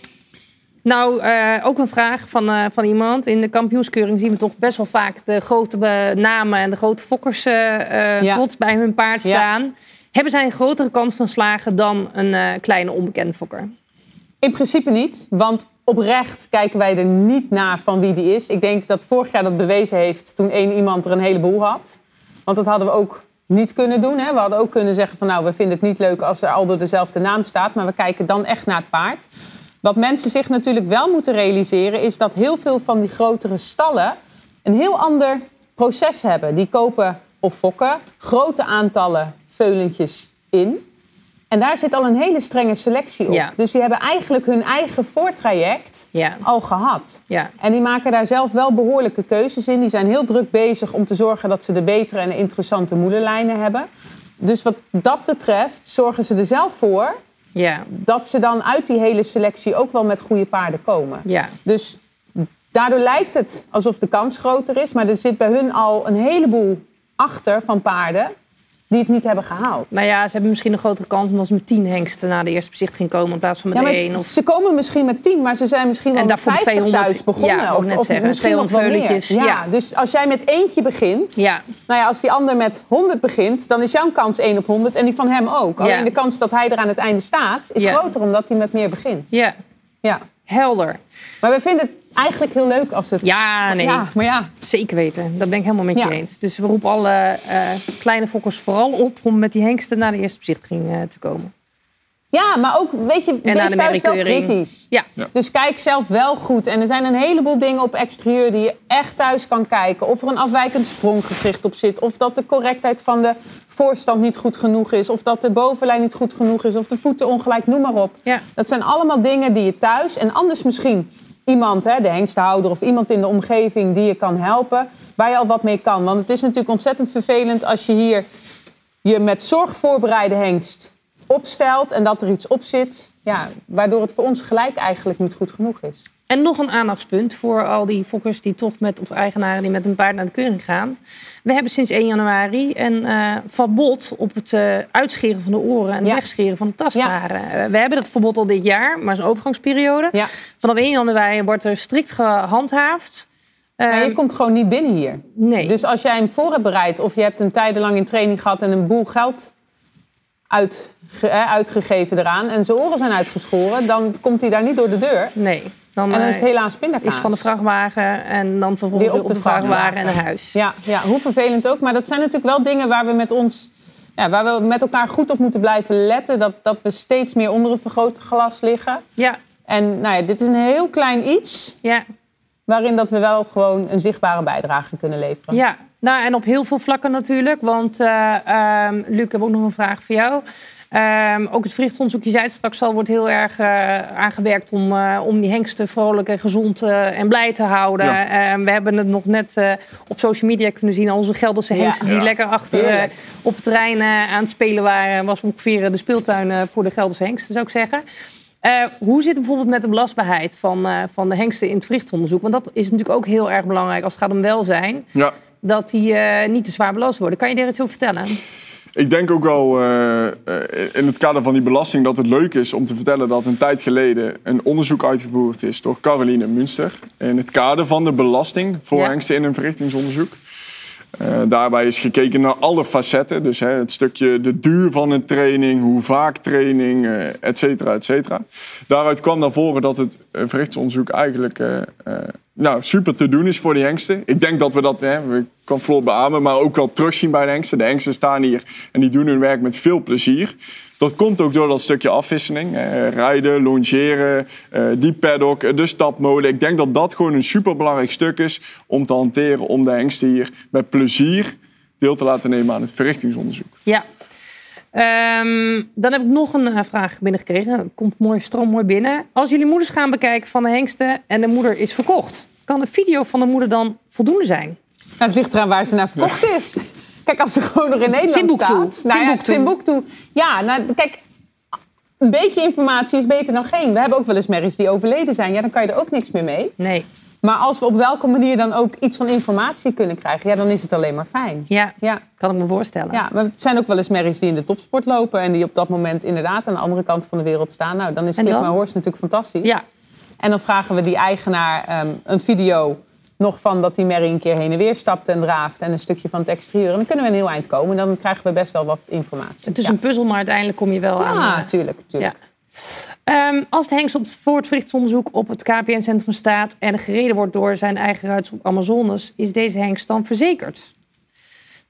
nou, uh, ook een vraag van, uh, van iemand. In de kampioenskeuring zien we toch best wel vaak de grote namen en de grote fokkers uh, ja. tot bij hun paard staan. Ja. Hebben zij een grotere kans van slagen dan een kleine onbekende fokker? In principe niet, want oprecht kijken wij er niet naar van wie die is. Ik denk dat vorig jaar dat bewezen heeft toen één iemand er een heleboel had. Want dat hadden we ook niet kunnen doen. Hè. We hadden ook kunnen zeggen van nou, we vinden het niet leuk als er al door dezelfde naam staat. Maar we kijken dan echt naar het paard. Wat mensen zich natuurlijk wel moeten realiseren is dat heel veel van die grotere stallen een heel ander proces hebben. Die kopen of fokken grote aantallen veulentjes in. En daar zit al een hele strenge selectie op. Ja. Dus die hebben eigenlijk hun eigen voortraject Ja. al gehad. Ja. En die maken daar zelf wel behoorlijke keuzes in. Die zijn heel druk bezig om te zorgen dat ze de betere en interessante moederlijnen hebben. Dus wat dat betreft zorgen ze er zelf voor Ja. dat ze dan uit die hele selectie ook wel met goede paarden komen. Ja. Dus daardoor lijkt het alsof de kans groter is. Maar er zit bij hun al een heleboel achter van paarden die het niet hebben gehaald. Nou ja, ze hebben misschien een grotere kans omdat ze met tien hengsten naar de eerste bezichtiging komen in plaats van met Ja, één. Of... Ze komen misschien met 10, maar ze zijn misschien wel En met daarvoor 50 200 thuis begonnen. ja, of, net of zeggen, misschien nog 200 wel meer. veuletjes, Ja, ja. Dus als jij met eentje begint, Ja. nou ja, als die ander met 100 begint, dan is jouw kans 1 op 100 en die van hem ook. Alleen de kans dat hij er aan het einde staat, is groter omdat hij met meer begint. ja, Ja. Helder. Maar we vinden het eigenlijk heel leuk als het... Ja, nee. Ja, maar ja, Zeker weten, dat ben ik helemaal met je Ja. eens. Dus we roepen alle eh, kleine fokkers vooral op om met die hengsten naar de eerste bezichtiging eh, te komen. Ja, maar ook, weet je, naar wees thuis wel kritisch. Ja, Ja. Dus kijk zelf wel goed. En er zijn een heleboel dingen op exterieur die je echt thuis kan kijken. Of er een afwijkend spronggewricht op zit. Of dat de correctheid van de voorstand niet goed genoeg is. Of dat de bovenlijn niet goed genoeg is. Of de voeten ongelijk, noem maar op. Ja. Dat zijn allemaal dingen die je thuis... En anders misschien iemand, hè, de hengsthouder of iemand in de omgeving... die je kan helpen, waar je al wat mee kan. Want het is natuurlijk ontzettend vervelend als je hier je met zorg voorbereide hengst opstelt... en dat er iets op zit... Ja, waardoor het voor ons gelijk eigenlijk niet goed genoeg is. En nog een aandachtspunt voor al die fokkers die toch met, of eigenaren die met een paard naar de keuring gaan. We hebben sinds 1 januari een eh, verbod op het eh, uitscheren van de oren en het Ja. wegscheren van de tastaren. Eh, we hebben dat verbod al dit jaar, maar het is een overgangsperiode. Ja. Vanaf 1 januari wordt er strikt gehandhaafd. Ehm, je komt gewoon niet binnen hier. nee. Dus als jij hem voor hebt bereid of je hebt hem tijdenlang in training gehad en een boel geld uitge- eh, uitgegeven eraan en zijn oren zijn uitgeschoren, dan komt hij daar niet door de deur. nee. Dan, En dan is eh, het helaas pindakaas. is van de vrachtwagen en dan vervolgens Weer op de vrachtwagen en naar huis. Ja, ja, hoe vervelend ook. Maar dat zijn natuurlijk wel dingen waar we met ons, ja, waar we met elkaar goed op moeten blijven letten. Dat, dat we steeds meer onder een vergrootglas liggen. Ja, En nou ja, dit is een heel klein iets ja, waarin dat we wel gewoon een zichtbare bijdrage kunnen leveren. ja. Nou, en op heel veel vlakken natuurlijk. Want uh, um, Luc, ik heb ook nog een vraag voor jou. Um, ook het verrichtonderzoek, je zei het straks al, wordt heel erg uh, aangewerkt om, uh, om die hengsten vrolijk en gezond uh, en blij te houden. Ja. we hebben het nog net uh, op social media kunnen zien, al onze Gelderse hengsten ja. die ja. lekker achter uh, op het terrein uh, aan het spelen waren. Was ongeveer de speeltuin uh, voor de Gelderse hengsten, zou ik zeggen. Uh, hoe zit het bijvoorbeeld met de belastbaarheid van, uh, van de hengsten in het verrichtonderzoek? Want dat is natuurlijk ook heel erg belangrijk als het gaat om welzijn. Ja. Dat die uh, niet te zwaar belast worden. Kan je daar iets over vertellen? Ik denk ook wel uh, in het kader van die belasting dat het leuk is om te vertellen dat een tijd geleden een onderzoek uitgevoerd is door Caroline Münster. In het kader van de belasting voor ja. in een verrichtingsonderzoek. Uh, daarbij is gekeken naar alle facetten. Dus hè, het stukje de duur van een training, hoe vaak training, uh, et cetera, et cetera. Daaruit kwam naar voren dat het verrichtsonderzoek eigenlijk nou, super te doen is voor die hengsten. Ik denk dat we dat, hè, we kan Floor beamen, maar ook wel terugzien bij de hengsten. De hengsten staan hier en die doen hun werk met veel plezier. Dat komt ook door dat stukje afwisseling. Eh, rijden, longeren, eh, die paddock, de stapmolen. Ik denk dat dat gewoon een superbelangrijk stuk is om te hanteren... om de hengsten hier met plezier deel te laten nemen aan het verrichtingsonderzoek. Ja. Um, dan heb ik nog een uh, vraag binnengekregen. Dat komt mooi stroom mooi binnen. Als jullie moeders gaan bekijken van de hengsten en de moeder is verkocht... kan de video van de moeder dan voldoende zijn? Nou, het ligt eraan waar ze naar verkocht ja. is. Kijk, als ze gewoon nog in Nederland Timbuktu. staat. Nou ja, Timbuktu. Ja, nou, kijk, een beetje informatie is beter dan geen. We hebben ook wel eens merries die overleden zijn. Ja, dan kan je er ook niks meer mee. Nee. Maar als we op welke manier dan ook iets van informatie kunnen krijgen... ja, dan is het alleen maar fijn. Ja, ja. kan ik me voorstellen. Ja, maar het zijn ook wel eens merries die in de topsport lopen... en die op dat moment inderdaad aan de andere kant van de wereld staan. Nou, dan is Clip My Horse natuurlijk fantastisch. Ja. En dan vragen we die eigenaar um, een video nog van dat die merrie een keer heen en weer stapt en draaft... en een stukje van het exterieur. En dan kunnen we een heel eind komen. En dan krijgen we best wel wat informatie. Het is ja. een puzzel, maar uiteindelijk kom je wel ja, aan... Ja, uh, tuurlijk, tuurlijk. Ja. Um, als de hengst op het, voor het verrichtsonderzoek op het KPN-centrum staat... en gereden wordt door zijn eigen ruiters op Amazones... is deze hengst dan verzekerd?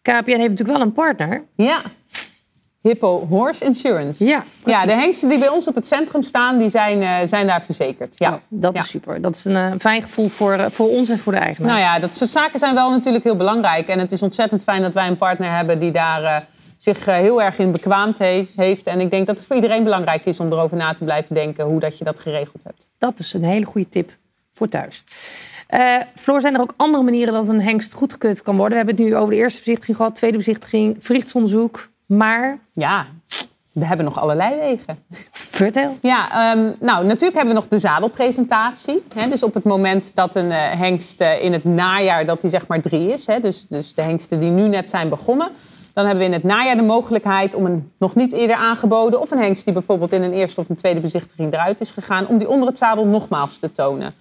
KPN heeft natuurlijk wel een partner. Ja. Hippo Horse Insurance. Ja, ja, de hengsten die bij ons op het centrum staan, die zijn, eh, zijn daar verzekerd. Ja. Oh, dat Ja. is super. Dat is een eh, fijn gevoel voor, eh, voor ons en voor de eigenaar. Nou ja, dat soort zaken zijn wel natuurlijk heel belangrijk. En het is ontzettend fijn dat wij een partner hebben die daar zich heel erg in bekwaamd he- heeft. En ik denk dat het voor iedereen belangrijk is om erover na te blijven denken hoe dat je dat geregeld hebt. Dat is een hele goede tip voor thuis. Eh Floor, zijn er ook andere manieren dat een hengst goedgekeurd kan worden? We hebben het nu over de eerste bezichtiging gehad, tweede bezichtiging, verrichtsonderzoek. Maar, Ja, we hebben nog allerlei wegen. vertel. Ja, ehm, nou natuurlijk hebben we nog de zadelpresentatie. Hè, dus op het moment dat een eh, hengst eh, in het najaar, dat die zeg maar drie is. Hè, dus, dus de hengsten die nu net zijn begonnen. Dan hebben we in het najaar de mogelijkheid om een nog niet eerder aangeboden... of een hengst die bijvoorbeeld in een eerste of een tweede bezichtiging eruit is gegaan... om die onder het zadel nogmaals te tonen.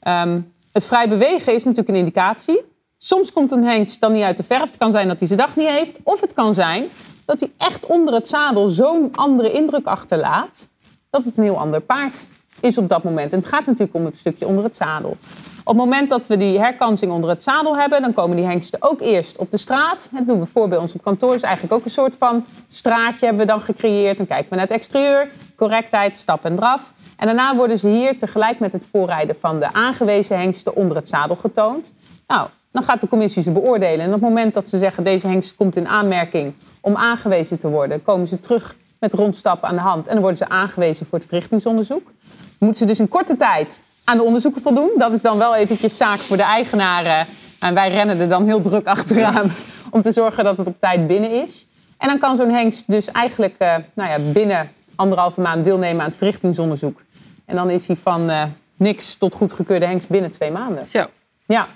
Ehm, het vrij bewegen is natuurlijk een indicatie. Soms komt een hengst dan niet uit de verf. Het kan zijn dat hij zijn dag niet heeft. Of het kan zijn dat hij echt onder het zadel zo'n andere indruk achterlaat... dat het een heel ander paard is op dat moment. En het gaat natuurlijk om het stukje onder het zadel. Op het moment dat we die herkansing onder het zadel hebben... dan komen die hengsten ook eerst op de straat. Dat doen we voor bij ons op kantoor. Dus eigenlijk ook een soort van straatje hebben we dan gecreëerd. Dan kijken we naar het exterieur, correctheid, stap en draf. En daarna worden ze hier tegelijk met het voorrijden van de aangewezen hengsten onder het zadel getoond. Nou, dan gaat de commissie ze beoordelen. En op het moment dat ze zeggen deze hengst komt in aanmerking om aangewezen te worden, komen ze terug met rondstappen aan de hand. En dan worden ze aangewezen voor het verrichtingsonderzoek. Moeten ze dus in korte tijd aan de onderzoeken voldoen. Dat is dan wel eventjes zaak voor de eigenaren. En wij rennen er dan heel druk achteraan om te zorgen dat het op tijd binnen is. En dan kan zo'n hengst dus eigenlijk eh, nou ja, binnen anderhalve maand deelnemen aan het verrichtingsonderzoek. En dan is hij van eh, niks tot goedgekeurde hengst binnen twee maanden. Zo. Ja.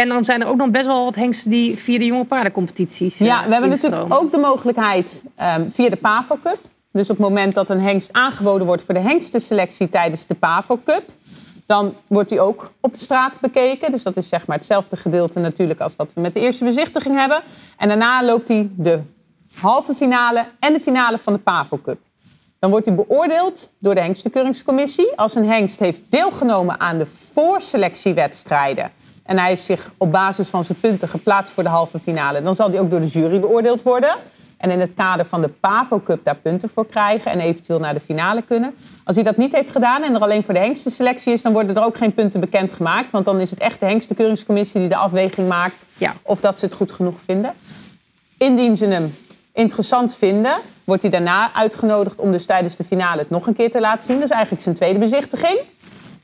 En dan zijn er ook nog best wel wat hengsten die via de jonge paardencompetities eh, Ja, we hebben instromen. natuurlijk ook de mogelijkheid ehm, via de PAVO Cup. Dus op het moment dat een hengst aangeboden wordt voor de hengstenselectie tijdens de PAVO Cup, dan wordt die ook op de straat bekeken. Dus dat is zeg maar hetzelfde gedeelte natuurlijk als wat we met de eerste bezichtiging hebben. En daarna loopt hij de halve finale en de finale van de PAVO Cup. Dan wordt hij beoordeeld door de hengstenkeuringscommissie. Als een hengst heeft deelgenomen aan de voorselectiewedstrijden... en hij heeft zich op basis van zijn punten geplaatst voor de halve finale... dan zal hij ook door de jury beoordeeld worden. En in het kader van de PAVO Cup daar punten voor krijgen... en eventueel naar de finale kunnen. Als hij dat niet heeft gedaan en er alleen voor de hengstenselectie is... dan worden er ook geen punten bekendgemaakt. Want dan is het echt de hengstenkeuringscommissie die de afweging maakt... Ja. of dat ze het goed genoeg vinden. Indien ze hem interessant vinden, wordt hij daarna uitgenodigd om dus tijdens de finale het nog een keer te laten zien. Dat is eigenlijk zijn tweede bezichtiging.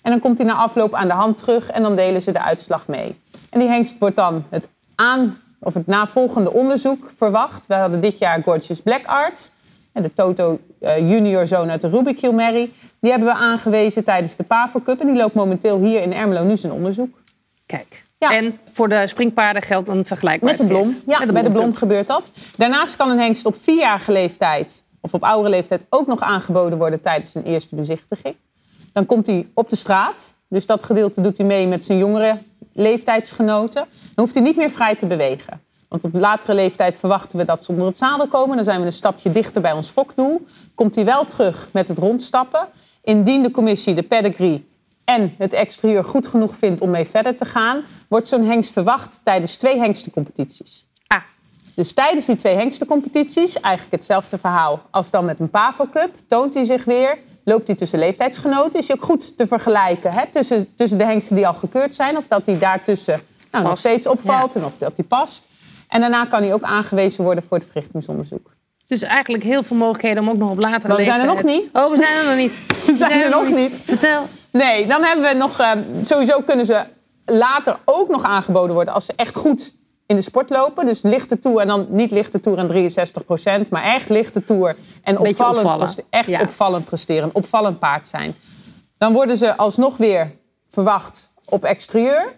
En dan komt hij na afloop aan de hand terug en dan delen ze de uitslag mee. En die hengst wordt dan het aan of het navolgende onderzoek verwacht. We hadden dit jaar Gorgeous Black Art. En de Toto eh, junior zoon uit de Rubik Mary. Die hebben we aangewezen tijdens de PAVO Cup. En die loopt momenteel hier in Ermelo nu zijn onderzoek. Kijk. Ja. En voor de springpaarden geldt een vergelijkbaar Met de blom. Ja, Met de bij de blom gebeurt dat. Daarnaast kan een hengst op vierjarige leeftijd of op oudere leeftijd ook nog aangeboden worden tijdens een eerste bezichtiging. Dan komt hij op de straat. Dus dat gedeelte doet hij mee met zijn jongere leeftijdsgenoten. Dan hoeft hij niet meer vrij te bewegen. Want op latere leeftijd verwachten we dat ze onder het zadel komen. Dan zijn we een stapje dichter bij ons fokdoel. Komt hij wel terug met het rondstappen. Indien de commissie de pedigree en het exterieur goed genoeg vindt om mee verder te gaan, wordt zo'n hengst verwacht tijdens twee hengstencompetities. Ah, Dus tijdens die twee hengstencompetities, eigenlijk hetzelfde verhaal als dan met een PAVO Cup, toont hij zich weer, loopt hij tussen leeftijdsgenoten. Is hij ook goed te vergelijken hè, tussen, tussen de hengsten die al gekeurd zijn, of dat hij daartussen nou, nog steeds opvalt Ja. en of dat hij past. En daarna kan hij ook aangewezen worden voor het verrichtingsonderzoek. dus eigenlijk heel veel mogelijkheden om ook nog op latere Maar we zijn leeftijd... er nog niet. Oh, we zijn er nog niet. We zijn er nog niet. Vertel. Nee, dan hebben we nog. eh, sowieso kunnen ze later ook nog aangeboden worden als ze echt goed in de sport lopen. Dus lichte toer en dan niet lichte toer en 63% maar echt lichte toer en opvallend, opvallen. echt Ja. opvallend presteren, opvallend paard zijn. Dan worden ze alsnog weer verwacht op exterieur.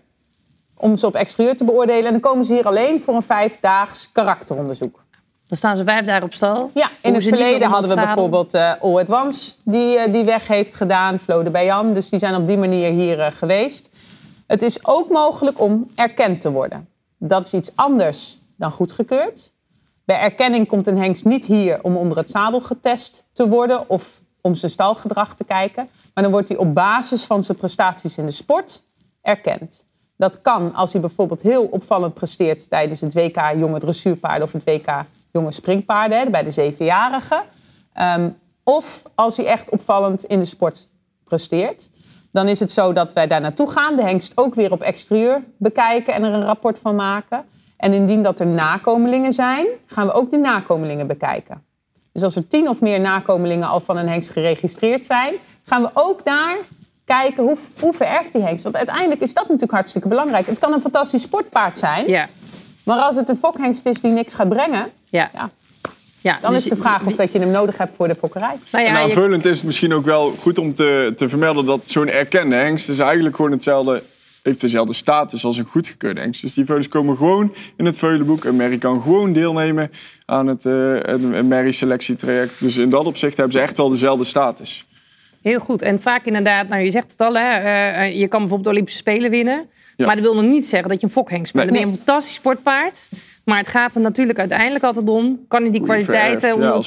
Om ze op exterieur te beoordelen. En dan komen ze hier alleen voor een vijfdaags karakteronderzoek. Dan staan ze vijf dagen op stal. Ja, in het verleden hadden we bijvoorbeeld eh All at Once die, eh, die weg heeft gedaan, Flo de Bayam. Dus die zijn op die manier hier eh, geweest. Het is ook mogelijk om erkend te worden. Dat is iets anders dan goedgekeurd. Bij erkenning komt een hengst niet hier om onder het zadel getest te worden of om zijn stalgedrag te kijken. Maar dan wordt hij op basis van zijn prestaties in de sport erkend. Dat kan als hij bijvoorbeeld heel opvallend presteert tijdens het WK jonge dressuurpaarden of het WK jonge springpaarden, bij de zevenjarigen. Ehm, of als hij echt opvallend in de sport presteert. Dan is het zo dat wij daar naartoe gaan, de hengst ook weer op exterieur bekijken en er een rapport van maken. En indien dat er nakomelingen zijn, gaan we ook die nakomelingen bekijken. Dus als er tien of meer nakomelingen al van een hengst geregistreerd zijn, gaan we ook daar kijken hoe, hoe vererft die hengst. Want uiteindelijk is dat natuurlijk hartstikke belangrijk. Het kan een fantastisch sportpaard zijn, Ja. maar als het een fokhengst is die niks gaat brengen, Ja. ja, Ja, dan dus is de vraag of dat je hem nodig hebt voor de fokkerij. Nou ja, en je- aanvullend is het misschien ook wel goed om te, te vermelden dat zo'n erkende hengst is eigenlijk gewoon hetzelfde, heeft dezelfde status als een goedgekeurde hengst. Dus die veulens komen gewoon in het veulenboek. Een merrie kan gewoon deelnemen aan het eh een, een merrie-selectietraject. Dus in dat opzicht hebben ze echt wel dezelfde status. Heel goed. En vaak inderdaad, nou je zegt het al, hè, eh, eh, je kan bijvoorbeeld de Olympische Spelen winnen. Ja. Maar dat wil nog niet zeggen dat je een fokhengst bent. Nee. Dan ben je een fantastisch sportpaard. Maar het gaat er natuurlijk uiteindelijk altijd om. Kan hij die kwaliteiten onder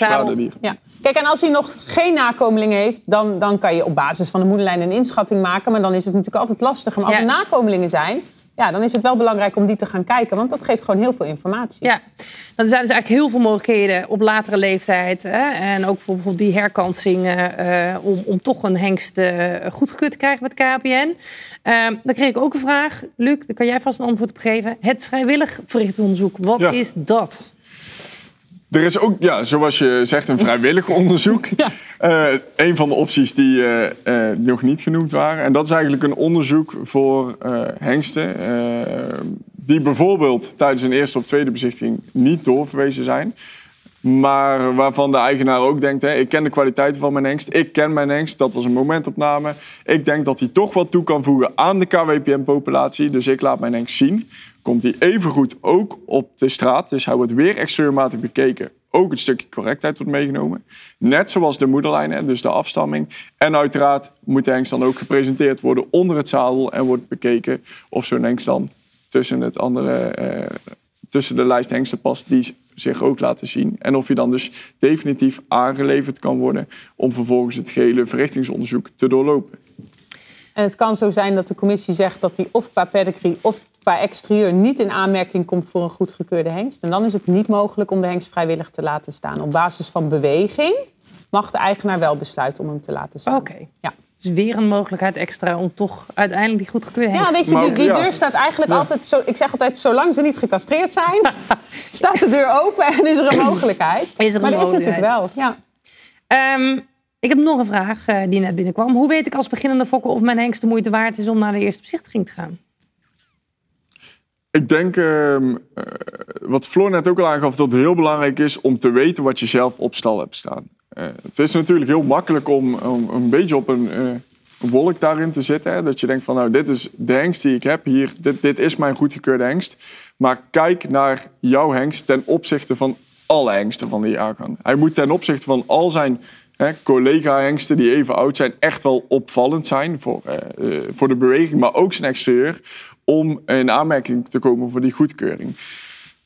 ja. Kijk, en als hij nog geen nakomelingen heeft, dan, dan kan je op basis van de moederlijn een inschatting maken. Maar dan is het natuurlijk altijd lastig. Maar als Ja. er nakomelingen zijn, ja, dan is het wel belangrijk om die te gaan kijken. Want dat geeft gewoon heel veel informatie. Ja, dan zijn dus eigenlijk heel veel mogelijkheden op latere leeftijd. Hè? En ook voor bijvoorbeeld die herkansing eh, om, om toch een hengst eh, goedgekeurd te krijgen met KPN. Ehm, dan kreeg ik ook een vraag. Luc, daar kan jij vast een antwoord op geven. Het vrijwillig verrichtingsonderzoek, wat Ja. is dat? Er is ook, ja, zoals je zegt, een vrijwillig onderzoek. Eh, een van de opties die eh, eh, nog niet genoemd waren. En dat is eigenlijk een onderzoek voor hengsten. die bijvoorbeeld tijdens een eerste of tweede bezichtiging niet doorverwezen zijn. Maar waarvan de eigenaar ook denkt, hè, ik ken de kwaliteiten van mijn hengst. Ik ken mijn hengst, dat was een momentopname. Ik denk dat hij toch wat toe kan voegen aan de KWPN-populatie. Dus ik laat mijn hengst zien. Komt hij evengoed ook op de straat. Dus hij wordt weer exterieurmatig bekeken. Ook het stukje correctheid wordt meegenomen. Net zoals de moederlijn, dus de afstamming. En uiteraard moet de hengst dan ook gepresenteerd worden onder het zadel. En wordt bekeken of zo'n hengst dan tussen het andere... eh, tussen de lijst hengsten past die zich ook laten zien. En of je dan dus definitief aangeleverd kan worden om vervolgens het gehele verrichtingsonderzoek te doorlopen. En het kan zo zijn dat de commissie zegt dat hij of qua pedigree of qua exterieur niet in aanmerking komt voor een goedgekeurde hengst. En dan is het niet mogelijk om de hengst vrijwillig te laten staan. Op basis van beweging mag de eigenaar wel besluiten om hem te laten staan. Oké. Ja. Dus weer een mogelijkheid extra om toch uiteindelijk die goedgekeurde hengst... Ja, weet je, die, deur staat eigenlijk altijd, zo, ik zeg altijd, zolang ze niet gecastreerd zijn, staat de deur open en is er een mogelijkheid. Is er een maar dat is natuurlijk wel, ja. Ehm, ik heb nog een vraag eh, die net binnenkwam. Hoe weet ik als beginnende fokker of mijn hengst de moeite waard is om naar de eerste bezichtiging te gaan? Ik denk, ehm, eh, wat Floor net ook al aangaf, dat het heel belangrijk is om te weten wat je zelf op stal hebt staan. Eh, het is natuurlijk heel makkelijk om, om een beetje op een eh, wolk daarin te zitten. Hè? Dat je denkt van, nou, dit is de hengst die ik heb hier. Dit, dit is mijn goedgekeurde hengst. Maar kijk naar jouw hengst ten opzichte van alle hengsten van die jaargang. Hij moet ten opzichte van al zijn collega-hengsten die even oud zijn, echt wel opvallend zijn voor, eh, voor de beweging, maar ook zijn exterieur, om in aanmerking te komen voor die goedkeuring.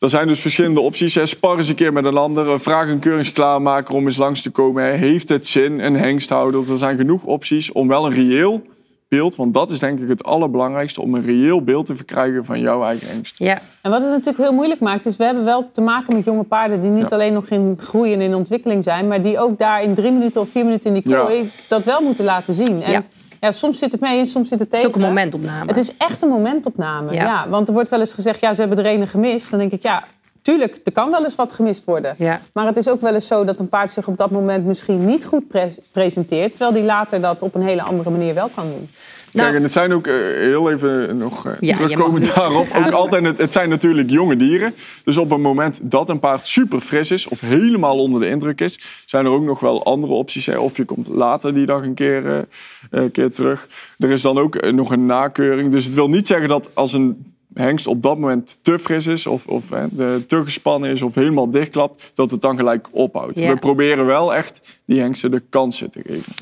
Er zijn dus verschillende opties. Hè. Spar eens een keer met een ander. eh, Vraag een keuringsklaarmaker om eens langs te komen. Hè. Heeft het zin? Een hengsthouder. Er zijn genoeg opties om wel een reëel beeld... want dat is denk ik het allerbelangrijkste... om een reëel beeld te verkrijgen van jouw eigen hengst. Ja, En wat het natuurlijk heel moeilijk maakt, is we hebben wel te maken met jonge paarden die niet Ja. alleen nog in groei en in ontwikkeling zijn, maar die ook daar in drie minuten of vier minuten in die Ja. kooi dat wel moeten laten zien. En Ja. Ja. soms zit het mee en soms zit het het tegen. is ook een momentopname. Het is echt een momentopname. Ja. Ja. want er wordt wel eens gezegd, ja, ze hebben er ene gemist. Dan denk ik, ja, tuurlijk, er kan wel eens wat gemist worden. Ja. Maar het is ook wel eens zo dat een paard zich op dat moment misschien niet goed pre- presenteert, terwijl die later dat op een hele andere manier wel kan doen. Nou- Kijk, en het zijn ook eh, heel even nog eh, Ja, je terugkomend mag- daarop. Ook altijd, het, het zijn natuurlijk jonge dieren. Dus op het moment dat een paard super fris is of helemaal onder de indruk is, zijn er ook nog wel andere opties. Hè. Of je komt later die dag een keer, een keer terug. Er is dan ook nog een nakeuring. Dus het wil niet zeggen dat als een hengst op dat moment te fris is of, of hè, te gespannen is of helemaal dichtklapt, dat het dan gelijk ophoudt. Ja. We proberen wel echt die hengsten de kansen te geven.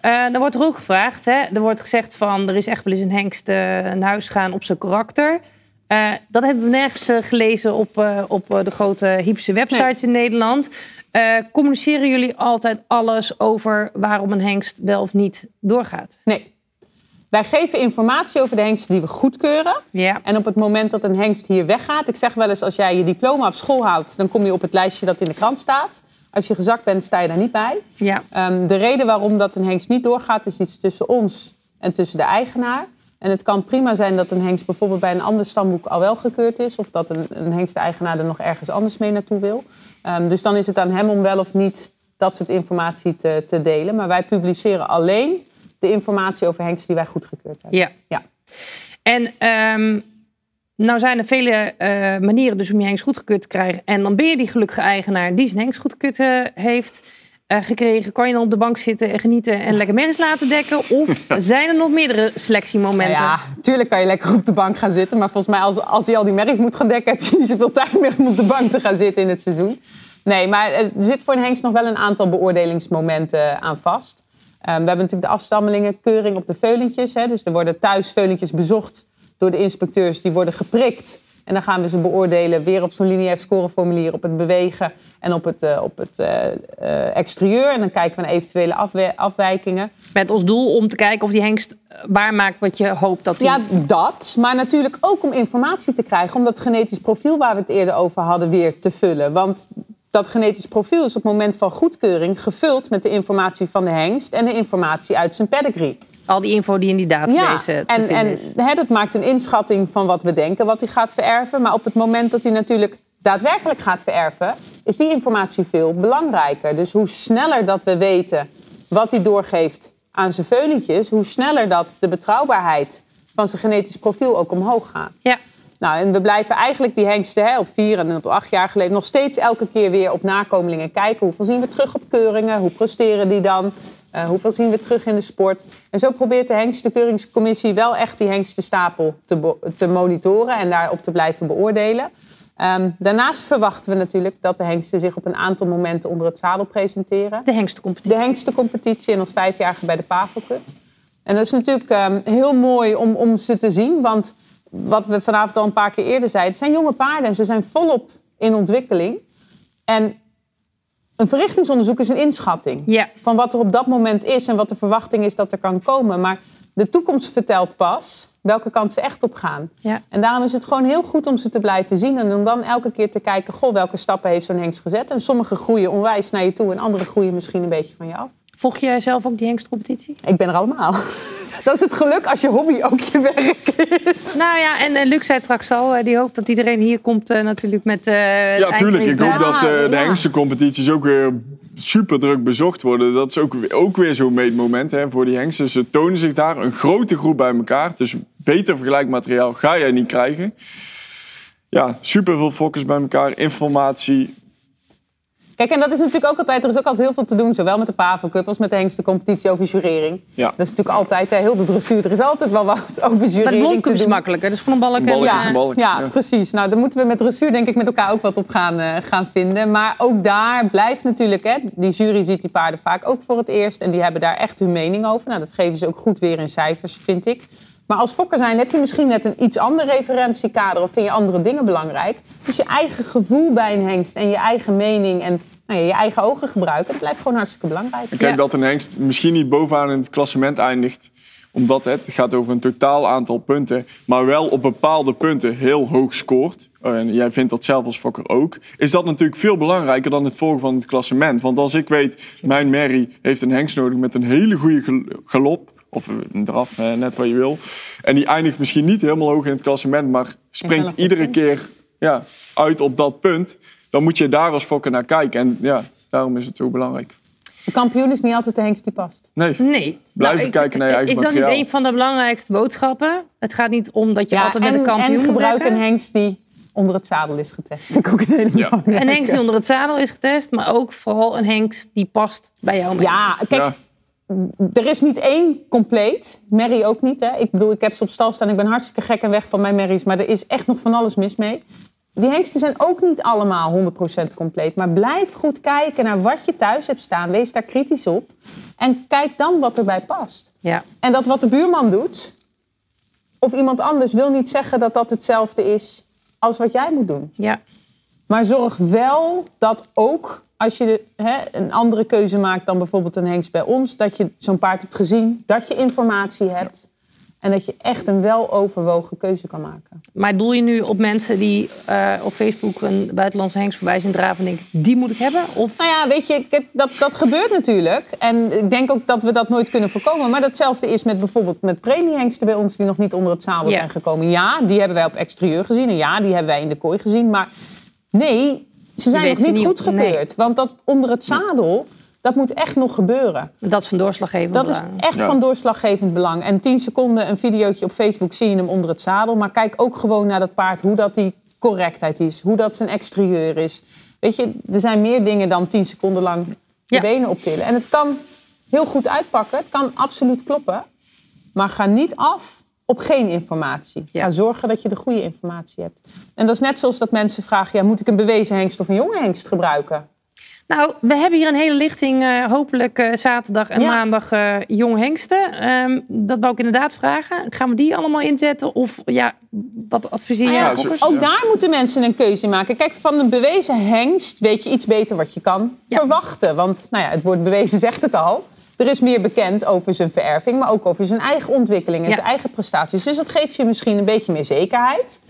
Eh er wordt er ook gevraagd, hè? er wordt gezegd van er is echt wel eens een hengst eh, naar huis gaan op zijn karakter. Eh, dat hebben we nergens gelezen op, op de grote hypische websites in Nederland. Communiceren jullie altijd alles over waarom een hengst wel of niet doorgaat? Nee. wij geven informatie over de hengsten die we goedkeuren. Ja. En op het moment dat een hengst hier weggaat, ik zeg wel eens, als jij je diploma op school haalt, dan kom je op het lijstje dat in de krant staat. Als je gezakt bent, sta je daar niet bij. Ja. Ehm, de reden waarom dat een hengst niet doorgaat, is iets tussen ons en tussen de eigenaar. En het kan prima zijn dat een hengst bijvoorbeeld bij een ander stamboek al wel gekeurd is. Of dat een, een hengst-eigenaar er nog ergens anders mee naartoe wil. Ehm, dus dan is het aan hem om wel of niet dat soort informatie te, te delen. Maar wij publiceren alleen de informatie over hengsten die wij goedgekeurd hebben. Ja. Ja. En ehm, nou zijn er vele eh, manieren dus om je hengst goedgekeurd te krijgen. En dan ben je die gelukkige eigenaar die zijn hengst goedgekeurd eh, heeft eh, gekregen. Kan je dan op de bank zitten en genieten en lekker merries laten dekken? Of zijn er nog meerdere selectiemomenten? Nou ja, tuurlijk kan je lekker op de bank gaan zitten. Maar volgens mij, als, als hij al die merries moet gaan dekken, heb je niet zoveel tijd meer om op de bank te gaan zitten in het seizoen. Nee, maar er zit voor een hengst nog wel een aantal beoordelingsmomenten aan vast. Um, we hebben natuurlijk de afstammelingenkeuring op de veulentjes. Hè. Dus er worden thuis veulentjes bezocht door de inspecteurs. Die worden geprikt. En dan gaan we ze beoordelen weer op zo'n lineair scoreformulier op het bewegen en op het, uh, op het uh, uh, exterieur. En dan kijken we naar eventuele afwe afwijkingen. Met ons doel om te kijken of die hengst waarmaakt wat je hoopt dat hij... Ja, dat. Maar natuurlijk ook om informatie te krijgen. Om dat genetisch profiel waar we het eerder over hadden weer te vullen. Want dat genetisch profiel is op het moment van goedkeuring gevuld met de informatie van de hengst en de informatie uit zijn pedigree. Al die info die in die database ja, te en, vinden en is. hè, dat maakt een inschatting van wat we denken wat hij gaat vererven. Maar op het moment dat hij natuurlijk daadwerkelijk gaat vererven, is die informatie veel belangrijker. Dus hoe sneller dat we weten wat hij doorgeeft aan zijn veulentjes, hoe sneller dat de betrouwbaarheid van zijn genetisch profiel ook omhoog gaat. Ja. Nou, en we blijven eigenlijk die hengsten hè, op vier en op acht jaar geleden nog steeds elke keer weer op nakomelingen kijken. Hoeveel zien we terug op keuringen? Hoe presteren die dan? Uh, hoeveel zien we terug in de sport? En zo probeert de hengstenkeuringscommissie wel echt die hengstenstapel te, te monitoren en daarop te blijven beoordelen. Um, daarnaast verwachten we natuurlijk dat de hengsten zich op een aantal momenten onder het zadel presenteren. De hengstencompetitie. De hengstencompetitie en als vijfjarige bij de Pavel Cup. En dat is natuurlijk um, heel mooi om, om ze te zien, want wat we vanavond al een paar keer eerder zeiden, het zijn jonge paarden en ze zijn volop in ontwikkeling. En een verrichtingsonderzoek is een inschatting Ja. van wat er op dat moment is en wat de verwachting is dat er kan komen. Maar de toekomst vertelt pas welke kant ze echt op gaan. Ja. En daarom is het gewoon heel goed om ze te blijven zien en om dan elke keer te kijken, goh, welke stappen heeft zo'n hengst gezet. En sommige groeien onwijs naar je toe en andere groeien misschien een beetje van je af. Volg jij zelf ook die hengstcompetitie? Ik ben er allemaal. Dat is het geluk als je hobby ook je werk is. Nou ja, en uh, Luc zei straks al, uh, die hoopt dat iedereen hier komt uh, natuurlijk met... ja, tuurlijk. Ik hoop dat de ja. hengstencompetities ook weer super druk bezocht worden. Dat is ook, ook weer zo'n meetmoment hè, voor die hengsten. Ze tonen zich daar, een grote groep bij elkaar. Dus beter vergelijkmateriaal ga jij niet krijgen. Ja, super veel focus bij elkaar, informatie. Kijk, en dat is natuurlijk ook altijd, er is ook altijd heel veel te doen, zowel met de Pavel Cup als met de hengstencompetitie over jurering. Ja. Dat is natuurlijk altijd, hè, heel de dressuur, er is altijd wel wat over jurering Maar blomcup is makkelijker, dus van een balk Een eh. Ja, Ja. precies. Nou, daar moeten we met dressuur denk ik met elkaar ook wat op gaan, eh, gaan vinden. Maar ook daar blijft natuurlijk, hè, die jury ziet die paarden vaak ook voor het eerst. En die hebben daar echt hun mening over. Nou, dat geven ze ook goed weer in cijfers, vind ik. Maar als fokker zijn heb je misschien net een iets ander referentiekader of vind je andere dingen belangrijk. Dus je eigen gevoel bij een hengst en je eigen mening en nou ja, je eigen ogen gebruiken, dat blijft gewoon hartstikke belangrijk. Kijk Ja. dat een hengst misschien niet bovenaan in het klassement eindigt. Omdat het gaat over een totaal aantal punten. Maar wel op bepaalde punten heel hoog scoort. En jij vindt dat zelf als fokker ook. Is dat natuurlijk veel belangrijker dan het volgen van het klassement. Want als ik weet, mijn Mary heeft een hengst nodig met een hele goede gel- galop. Of een draf, eh, net wat je wil. En die eindigt misschien niet helemaal hoog in het klassement. Maar springt iedere punt. keer ja, uit op dat punt. Dan moet je daar als fokker naar kijken. En ja, daarom is het zo belangrijk. De kampioen is niet altijd de hengst die past. Nee. Nee. Blijven ik- kijken naar je eigen Is dat materiaal. niet een van de belangrijkste boodschappen? Het gaat niet om dat je altijd met en, een kampioen en moet gebruik een hengst die onder het zadel is getest. Ik ook een Ja. Een hengst die onder het zadel is getest, maar ook vooral een hengst die past bij jou. Ja, kijk, Ja. Er is niet één compleet. Mary ook niet. Hè. Ik bedoel, ik heb ze op stal staan. Ik ben hartstikke gek en weg van mijn Marys. Maar er is echt nog van alles mis mee. Die hengsten zijn ook niet allemaal 100% compleet. Maar blijf goed kijken naar wat je thuis hebt staan. Wees daar kritisch op. En kijk dan wat erbij past. Ja. En dat wat de buurman doet, of iemand anders, wil niet zeggen dat dat hetzelfde is als wat jij moet doen. ja. Maar zorg wel dat ook als je de- hè, een andere keuze maakt dan bijvoorbeeld een hengst bij ons, dat je zo'n paard hebt gezien, dat je informatie hebt. En dat je echt een weloverwogen keuze kan maken. Maar doel je nu op mensen die eh, op Facebook een buitenlandse hengst voorbij zien draven en denken, die moet ik hebben? Of Nou ja, weet je, dat, dat gebeurt natuurlijk. En ik denk ook dat we dat nooit kunnen voorkomen. Maar datzelfde is met bijvoorbeeld met premiehengsten bij ons... die nog niet onder het zadel zijn gekomen. Ja, die hebben wij op exterieur gezien. En ja, die hebben wij in de kooi gezien. Maar nee, ze zijn nog niet niet- goed nee. gekeurd. Want dat onder het zadel, dat moet echt nog gebeuren. dat is van doorslaggevend Dat is belang. echt Ja. van doorslaggevend belang. En 10 seconden een videootje op Facebook zie je hem onder het zadel. Maar kijk ook gewoon naar dat paard, hoe dat die correctheid is. Hoe dat zijn exterieur is. Weet je, er zijn meer dingen dan 10 seconden lang de Ja. benen optillen. En het kan heel goed uitpakken. Het kan absoluut kloppen. Maar ga niet af op geen informatie. Ja. Ga zorgen dat je de goede informatie hebt. En dat is net zoals dat mensen vragen... Ja, moet ik een bewezen hengst of een jonge hengst gebruiken? Nou, we hebben hier een hele lichting, eh, hopelijk eh, zaterdag en Ja. maandag, eh jong hengsten. Ehm, dat wou ik inderdaad vragen. Gaan we die allemaal inzetten? Of ja, wat adviseer jij? Ja, zo- Ook Ja. daar moeten mensen een keuze in maken. Kijk, van een bewezen hengst weet je iets beter wat je kan Ja. verwachten. Want nou ja, het woord bewezen zegt het al. Er is meer bekend over zijn vererving, maar ook over zijn eigen ontwikkeling en Ja. zijn eigen prestaties. Dus dat geeft je misschien een beetje meer zekerheid.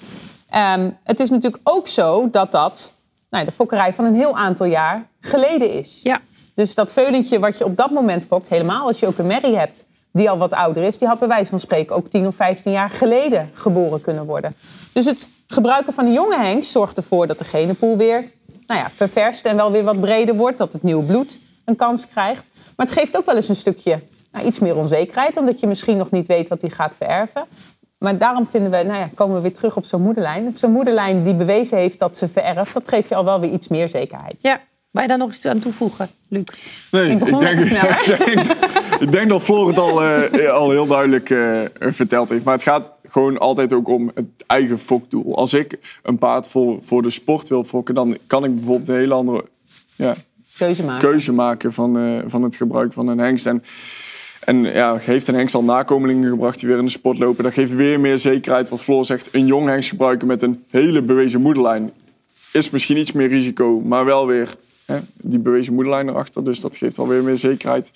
Ehm, het is natuurlijk ook zo dat dat nou, ja, de fokkerij van een heel aantal jaar geleden is. Ja, Dus dat veulentje wat je op dat moment fokt, helemaal als je ook een merrie hebt die al wat ouder is, die had bij wijze van spreken ook 10 of 15 jaar geleden geboren kunnen worden. Dus het gebruiken van een jonge hengst zorgt ervoor dat de genenpool weer nou ja, ververst en wel weer wat breder wordt, dat het nieuwe bloed een kans krijgt. Maar het geeft ook wel eens een stukje nou, iets meer onzekerheid, omdat je misschien nog niet weet wat die gaat vererven. Maar daarom vinden we, nou ja, komen we weer terug op zo'n moederlijn. Op zo'n moederlijn die bewezen heeft dat ze vererft, dat geeft je al wel weer iets meer zekerheid. ja. Wil je daar nog iets aan toevoegen, Luc? Nee, Ik denk, ik, denk, ik denk dat Floor het al, eh, al heel duidelijk eh, verteld heeft. Maar het gaat gewoon altijd ook om het eigen fokdoel. Als ik een paard voor, voor de sport wil fokken, dan kan ik bijvoorbeeld een hele andere ja, Keuze maken. van, eh, van het gebruik van een hengst. En, en ja, heeft een hengst al nakomelingen gebracht die weer in de sport lopen, dat geeft weer meer zekerheid. Wat Floor zegt, een jong hengst gebruiken met een hele bewezen moederlijn is misschien iets meer risico, maar wel weer hè, die bewezen moederlijn erachter. Dus dat geeft alweer meer zekerheid.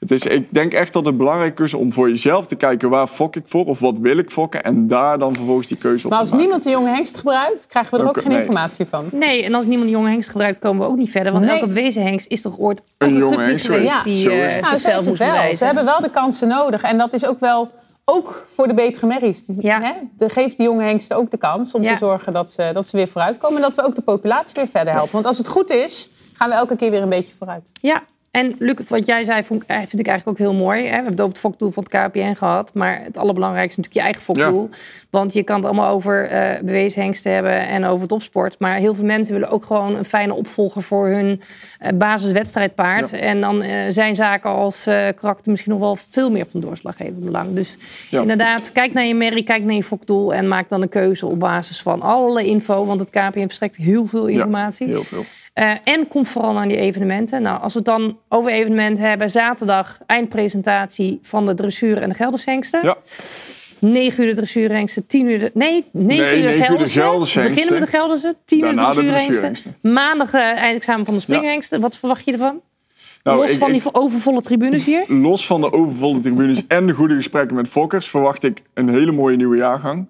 Het is, ik denk echt dat het belangrijk is om voor jezelf te kijken waar fok ik voor of wat wil ik fokken en daar dan vervolgens die keuze op Maar te als maken. niemand de jonge hengst gebruikt, krijgen we er ook, Ook- geen nee. informatie van. Nee, en als niemand een jonge hengst gebruikt, komen we ook niet verder. Want Nee. elke bewezen hengst is toch ooit Een een, jonge hengst geweest die Ja, eh. Nou, zichzelf moest wel. bewijzen. Ze hebben wel de kansen nodig. En dat is ook wel, ook voor de betere merries. Ja. Hè? De, geeft die jonge hengsten ook de kans om Ja. te zorgen dat ze, dat ze weer vooruitkomen. En dat we ook de populatie weer verder helpen. Want als het goed is, gaan we elke keer weer een beetje vooruit. Ja, en Luc, wat jij zei vond, eh, vind ik eigenlijk ook heel mooi. Hè? We hebben het over het fokdoel van het KPN gehad. Maar het allerbelangrijkste is natuurlijk je eigen fokdoel. Want je kan het allemaal over eh, bewezen hengsten hebben en over topsport. Maar heel veel mensen willen ook gewoon een fijne opvolger voor hun eh, basiswedstrijdpaard. Ja. En dan zijn zaken als karakter misschien nog wel veel meer van doorslaggevend belang. Dus Ja. inderdaad, kijk naar je merrie, kijk naar je fokdoel. En maak dan een keuze op basis van alle info. Want het KPN verstrekt heel veel informatie. Heel veel. Eh, en kom vooral naar die evenementen. Nou, als we het dan over evenementen hebben, zaterdag eindpresentatie van de dressuur en de Geldershengsten. Ja. 9 uur de dressuurhengsten, 10 uur de... Nee, 9 Nee, uur de 9 uur de Gelderse. Beginnen met de Gelderse, 10 uur de dressuurhengsten. Maandag eh, eindexamen van de springhengsten. Wat verwacht je ervan? Nou, Los ik- van ik- die overvolle tribunes hier. los van de overvolle tribunes en de goede gesprekken met fokkers, verwacht ik een hele mooie nieuwe jaargang.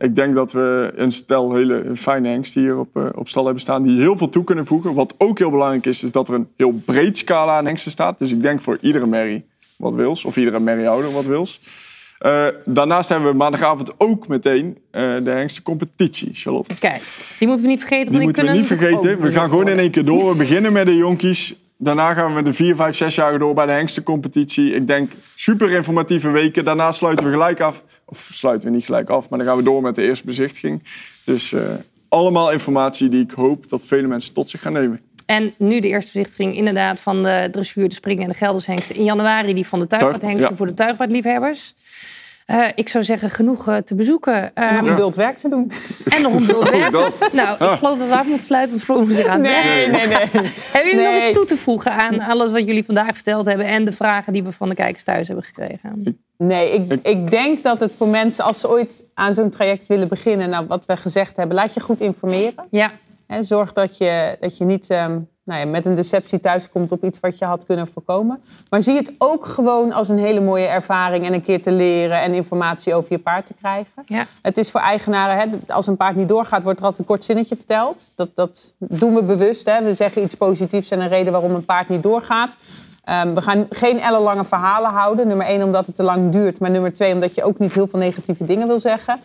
Ik denk dat we een stel hele fijne hengsten hier op, eh, op stal hebben staan die heel veel toe kunnen voegen. Wat ook heel belangrijk is, is dat er een heel breed scala aan hengsten staat. Dus ik denk voor iedere merrie wat wils, of iedere merriehouder wat wils. Eh, daarnaast hebben we maandagavond ook meteen eh, de hengstencompetitie, Charlotte. Kijk, die moeten we niet vergeten. Die moeten we niet vergeten. We gaan gewoon in één keer door. We beginnen met de jonkies. Daarna gaan we met de 4, 5, 6 jaar door bij de hengstencompetitie. Ik denk super informatieve weken. Daarna sluiten we gelijk af. Of sluiten we niet gelijk af, maar dan gaan we door met de eerste bezichtiging. Dus eh, allemaal informatie die ik hoop dat vele mensen tot zich gaan nemen. En nu de eerste bezichtiging inderdaad van de dressuur, de springen en de Geldershengsten. In januari die van de tuigpaardhengsten ja. voor de tuigpaardliefhebbers. Eh, ik zou zeggen, genoeg eh, te bezoeken. Eh, Nog een werk te doen. En nog een bult werk. dat. Nou, ik geloof dat we af moeten sluiten, want Floor moet weer aan. Nee, nee, nee. Hebben jullie nog iets toe te voegen aan alles wat jullie vandaag verteld hebben... en de vragen die we van de kijkers thuis hebben gekregen? Nee, ik, ik denk dat het voor mensen, als ze ooit aan zo'n traject willen beginnen, nou, wat we gezegd hebben, laat je goed informeren. Ja, Hè, zorg dat je, dat je niet ehm, nou ja, met een deceptie thuiskomt op iets wat je had kunnen voorkomen. Maar zie het ook gewoon als een hele mooie ervaring en een keer te leren en informatie over je paard te krijgen. Ja. Het is voor eigenaren, hè, als een paard niet doorgaat, wordt er altijd een kort zinnetje verteld. Dat, dat doen we bewust. Hè. We zeggen iets positiefs en een reden waarom een paard niet doorgaat. Ehm, we gaan geen ellenlange verhalen houden. Nummer één, omdat het te lang duurt. Maar nummer twee, omdat je ook niet heel veel negatieve dingen wil zeggen.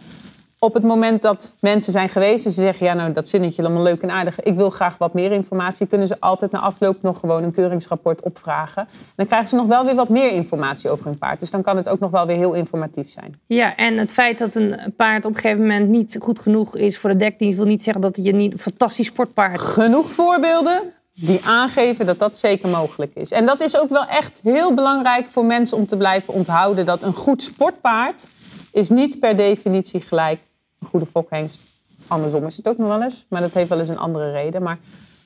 Op het moment dat mensen zijn geweest en ze zeggen... ja, nou, dat zinnetje allemaal leuk en aardig. Ik wil graag wat meer informatie. Kunnen ze altijd na afloop nog gewoon een keuringsrapport opvragen. Dan krijgen ze nog wel weer wat meer informatie over hun paard. Dus dan kan het ook nog wel weer heel informatief zijn. Ja, en het feit dat een paard op een gegeven moment niet goed genoeg is voor de dekdienst... wil niet zeggen dat je niet een fantastisch sportpaard... Genoeg voorbeelden die aangeven dat dat zeker mogelijk is. En dat is ook wel echt heel belangrijk voor mensen om te blijven onthouden... dat een goed sportpaard is niet per definitie gelijk goede fokhengst. Andersom is het ook nog wel eens, maar dat heeft wel eens een andere reden. Maar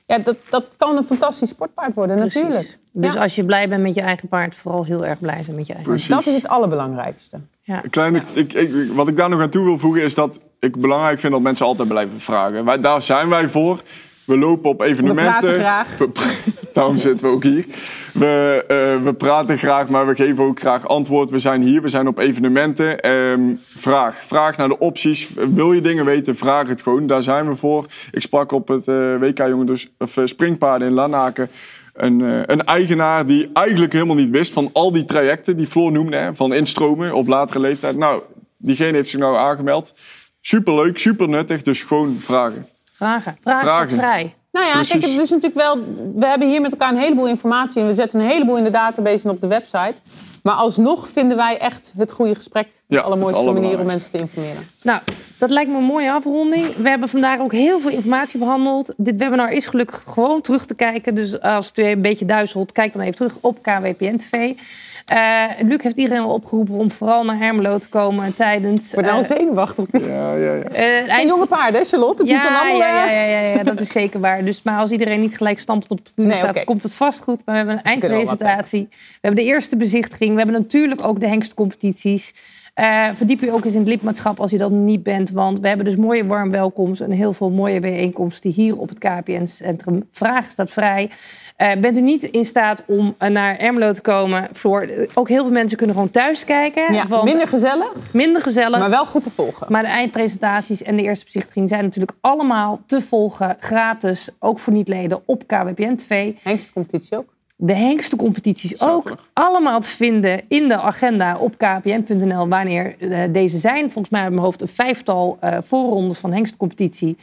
ja, dat, dat kan een fantastisch sportpaard worden, Precies. natuurlijk. Dus Ja. als je blij bent met je eigen paard, vooral heel erg blij zijn met je eigen Precies. Dat is het allerbelangrijkste. Ja. Een Kleine, ik, ik, wat ik daar nog aan toe wil voegen is dat ik belangrijk vind dat mensen altijd blijven vragen. Wij, daar zijn wij voor. We lopen op evenementen. praten graag. We pra- daarom zitten we ook hier. We, eh, we praten graag, maar we geven ook graag antwoord. We zijn hier, we zijn op evenementen. Ehm, vraag. Vraag naar de opties. Wil je dingen weten, vraag het gewoon. Daar zijn we voor. Ik sprak op het eh, WK Jongen dus, of, eh, Springpaarden in Lanaken. Een, een eigenaar die eigenlijk helemaal niet wist van al die trajecten die Floor noemde. Hè, van instromen op latere leeftijd. Nou, diegene heeft zich nou aangemeld. Superleuk, super nuttig. Dus gewoon vragen. Vragen. Vragen, vrij. Nou ja, Precies. kijk, het is natuurlijk wel. We hebben hier met elkaar een heleboel informatie en we zetten een heleboel in de database en op de website. Maar alsnog vinden wij echt het goede gesprek de Ja, allermooiste manier om mensen te informeren. Nou, dat lijkt me een mooie afronding. We hebben vandaag ook heel veel informatie behandeld. Dit webinar is gelukkig gewoon terug te kijken. Dus als het weer een beetje duizelt, kijk dan even terug op KWPN TV. Eh, Luc heeft iedereen al opgeroepen om vooral naar Hermelo te komen tijdens... Ik word al eh, zenuwachtig. Ja, ja, ja. eh, het zijn eind- jonge paarden, hè, Charlotte? Het moet dan Ja, allemaal... ja, ja, ja, ja, ja, dat is zeker waar. Dus, maar als iedereen niet gelijk stampelt op de tribune Nee, staat, komt het vast goed. Maar we hebben een wel eindpresentatie. We hebben de eerste bezichtiging. We hebben natuurlijk ook de hengstcompetities. Eh, verdiep je ook eens in het lidmaatschap als je dat niet bent. Want we hebben dus mooie warm welkomst en heel veel mooie bijeenkomsten hier op het KPN-centrum. Vraag staat vrij. Eh, bent u niet in staat om eh, naar Ermelo te komen? Floor, eh, ook heel veel mensen kunnen gewoon thuis kijken. Ja, want minder gezellig, minder gezellig. maar wel goed te volgen. Maar de eindpresentaties en de eerste bezichtiging zijn natuurlijk allemaal te volgen, gratis, ook voor niet-leden op KWPN TV. Hengstcompetitie ook. De hengstencompetities ook allemaal te vinden in de agenda op kpn.nl wanneer deze zijn. Volgens mij uit mijn hoofd een vijftal voorrondes van hengstcompetitie.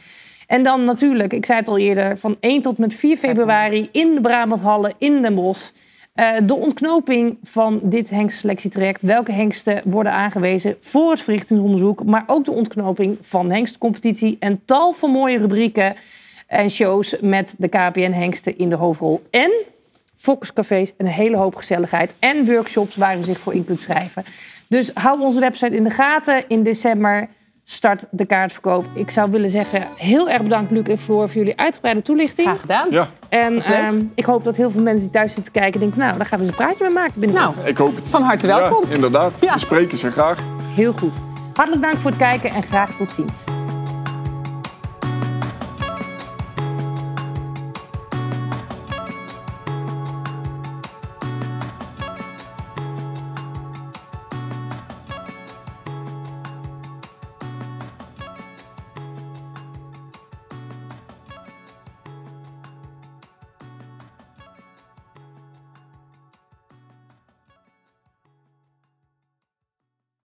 En dan natuurlijk, ik zei het al eerder, van 1 tot met 4 februari in de Brabanthallen in Den Bosch. Eh, de ontknoping van dit hengstselectietraject. Welke hengsten worden aangewezen voor het verrichtingsonderzoek. Maar ook de ontknoping van hengstcompetitie. En tal van mooie rubrieken en shows met de KPN-hengsten in de hoofdrol. En focuscafés, een hele hoop gezelligheid. En workshops waar u zich voor in kunt schrijven. Dus hou onze website in de gaten. In december start de kaartverkoop. Ik zou willen zeggen, heel erg bedankt Luc en Floor voor jullie uitgebreide toelichting. Graag gedaan. Ja, En ehm, ik hoop dat heel veel mensen die thuis zitten kijken denken... nou, daar gaan we eens een praatje mee maken binnenkort. Nou, ik hoop het. van harte welkom. Ja, inderdaad. Ja. We spreken ze graag. Heel goed. Hartelijk dank voor het kijken en graag tot ziens.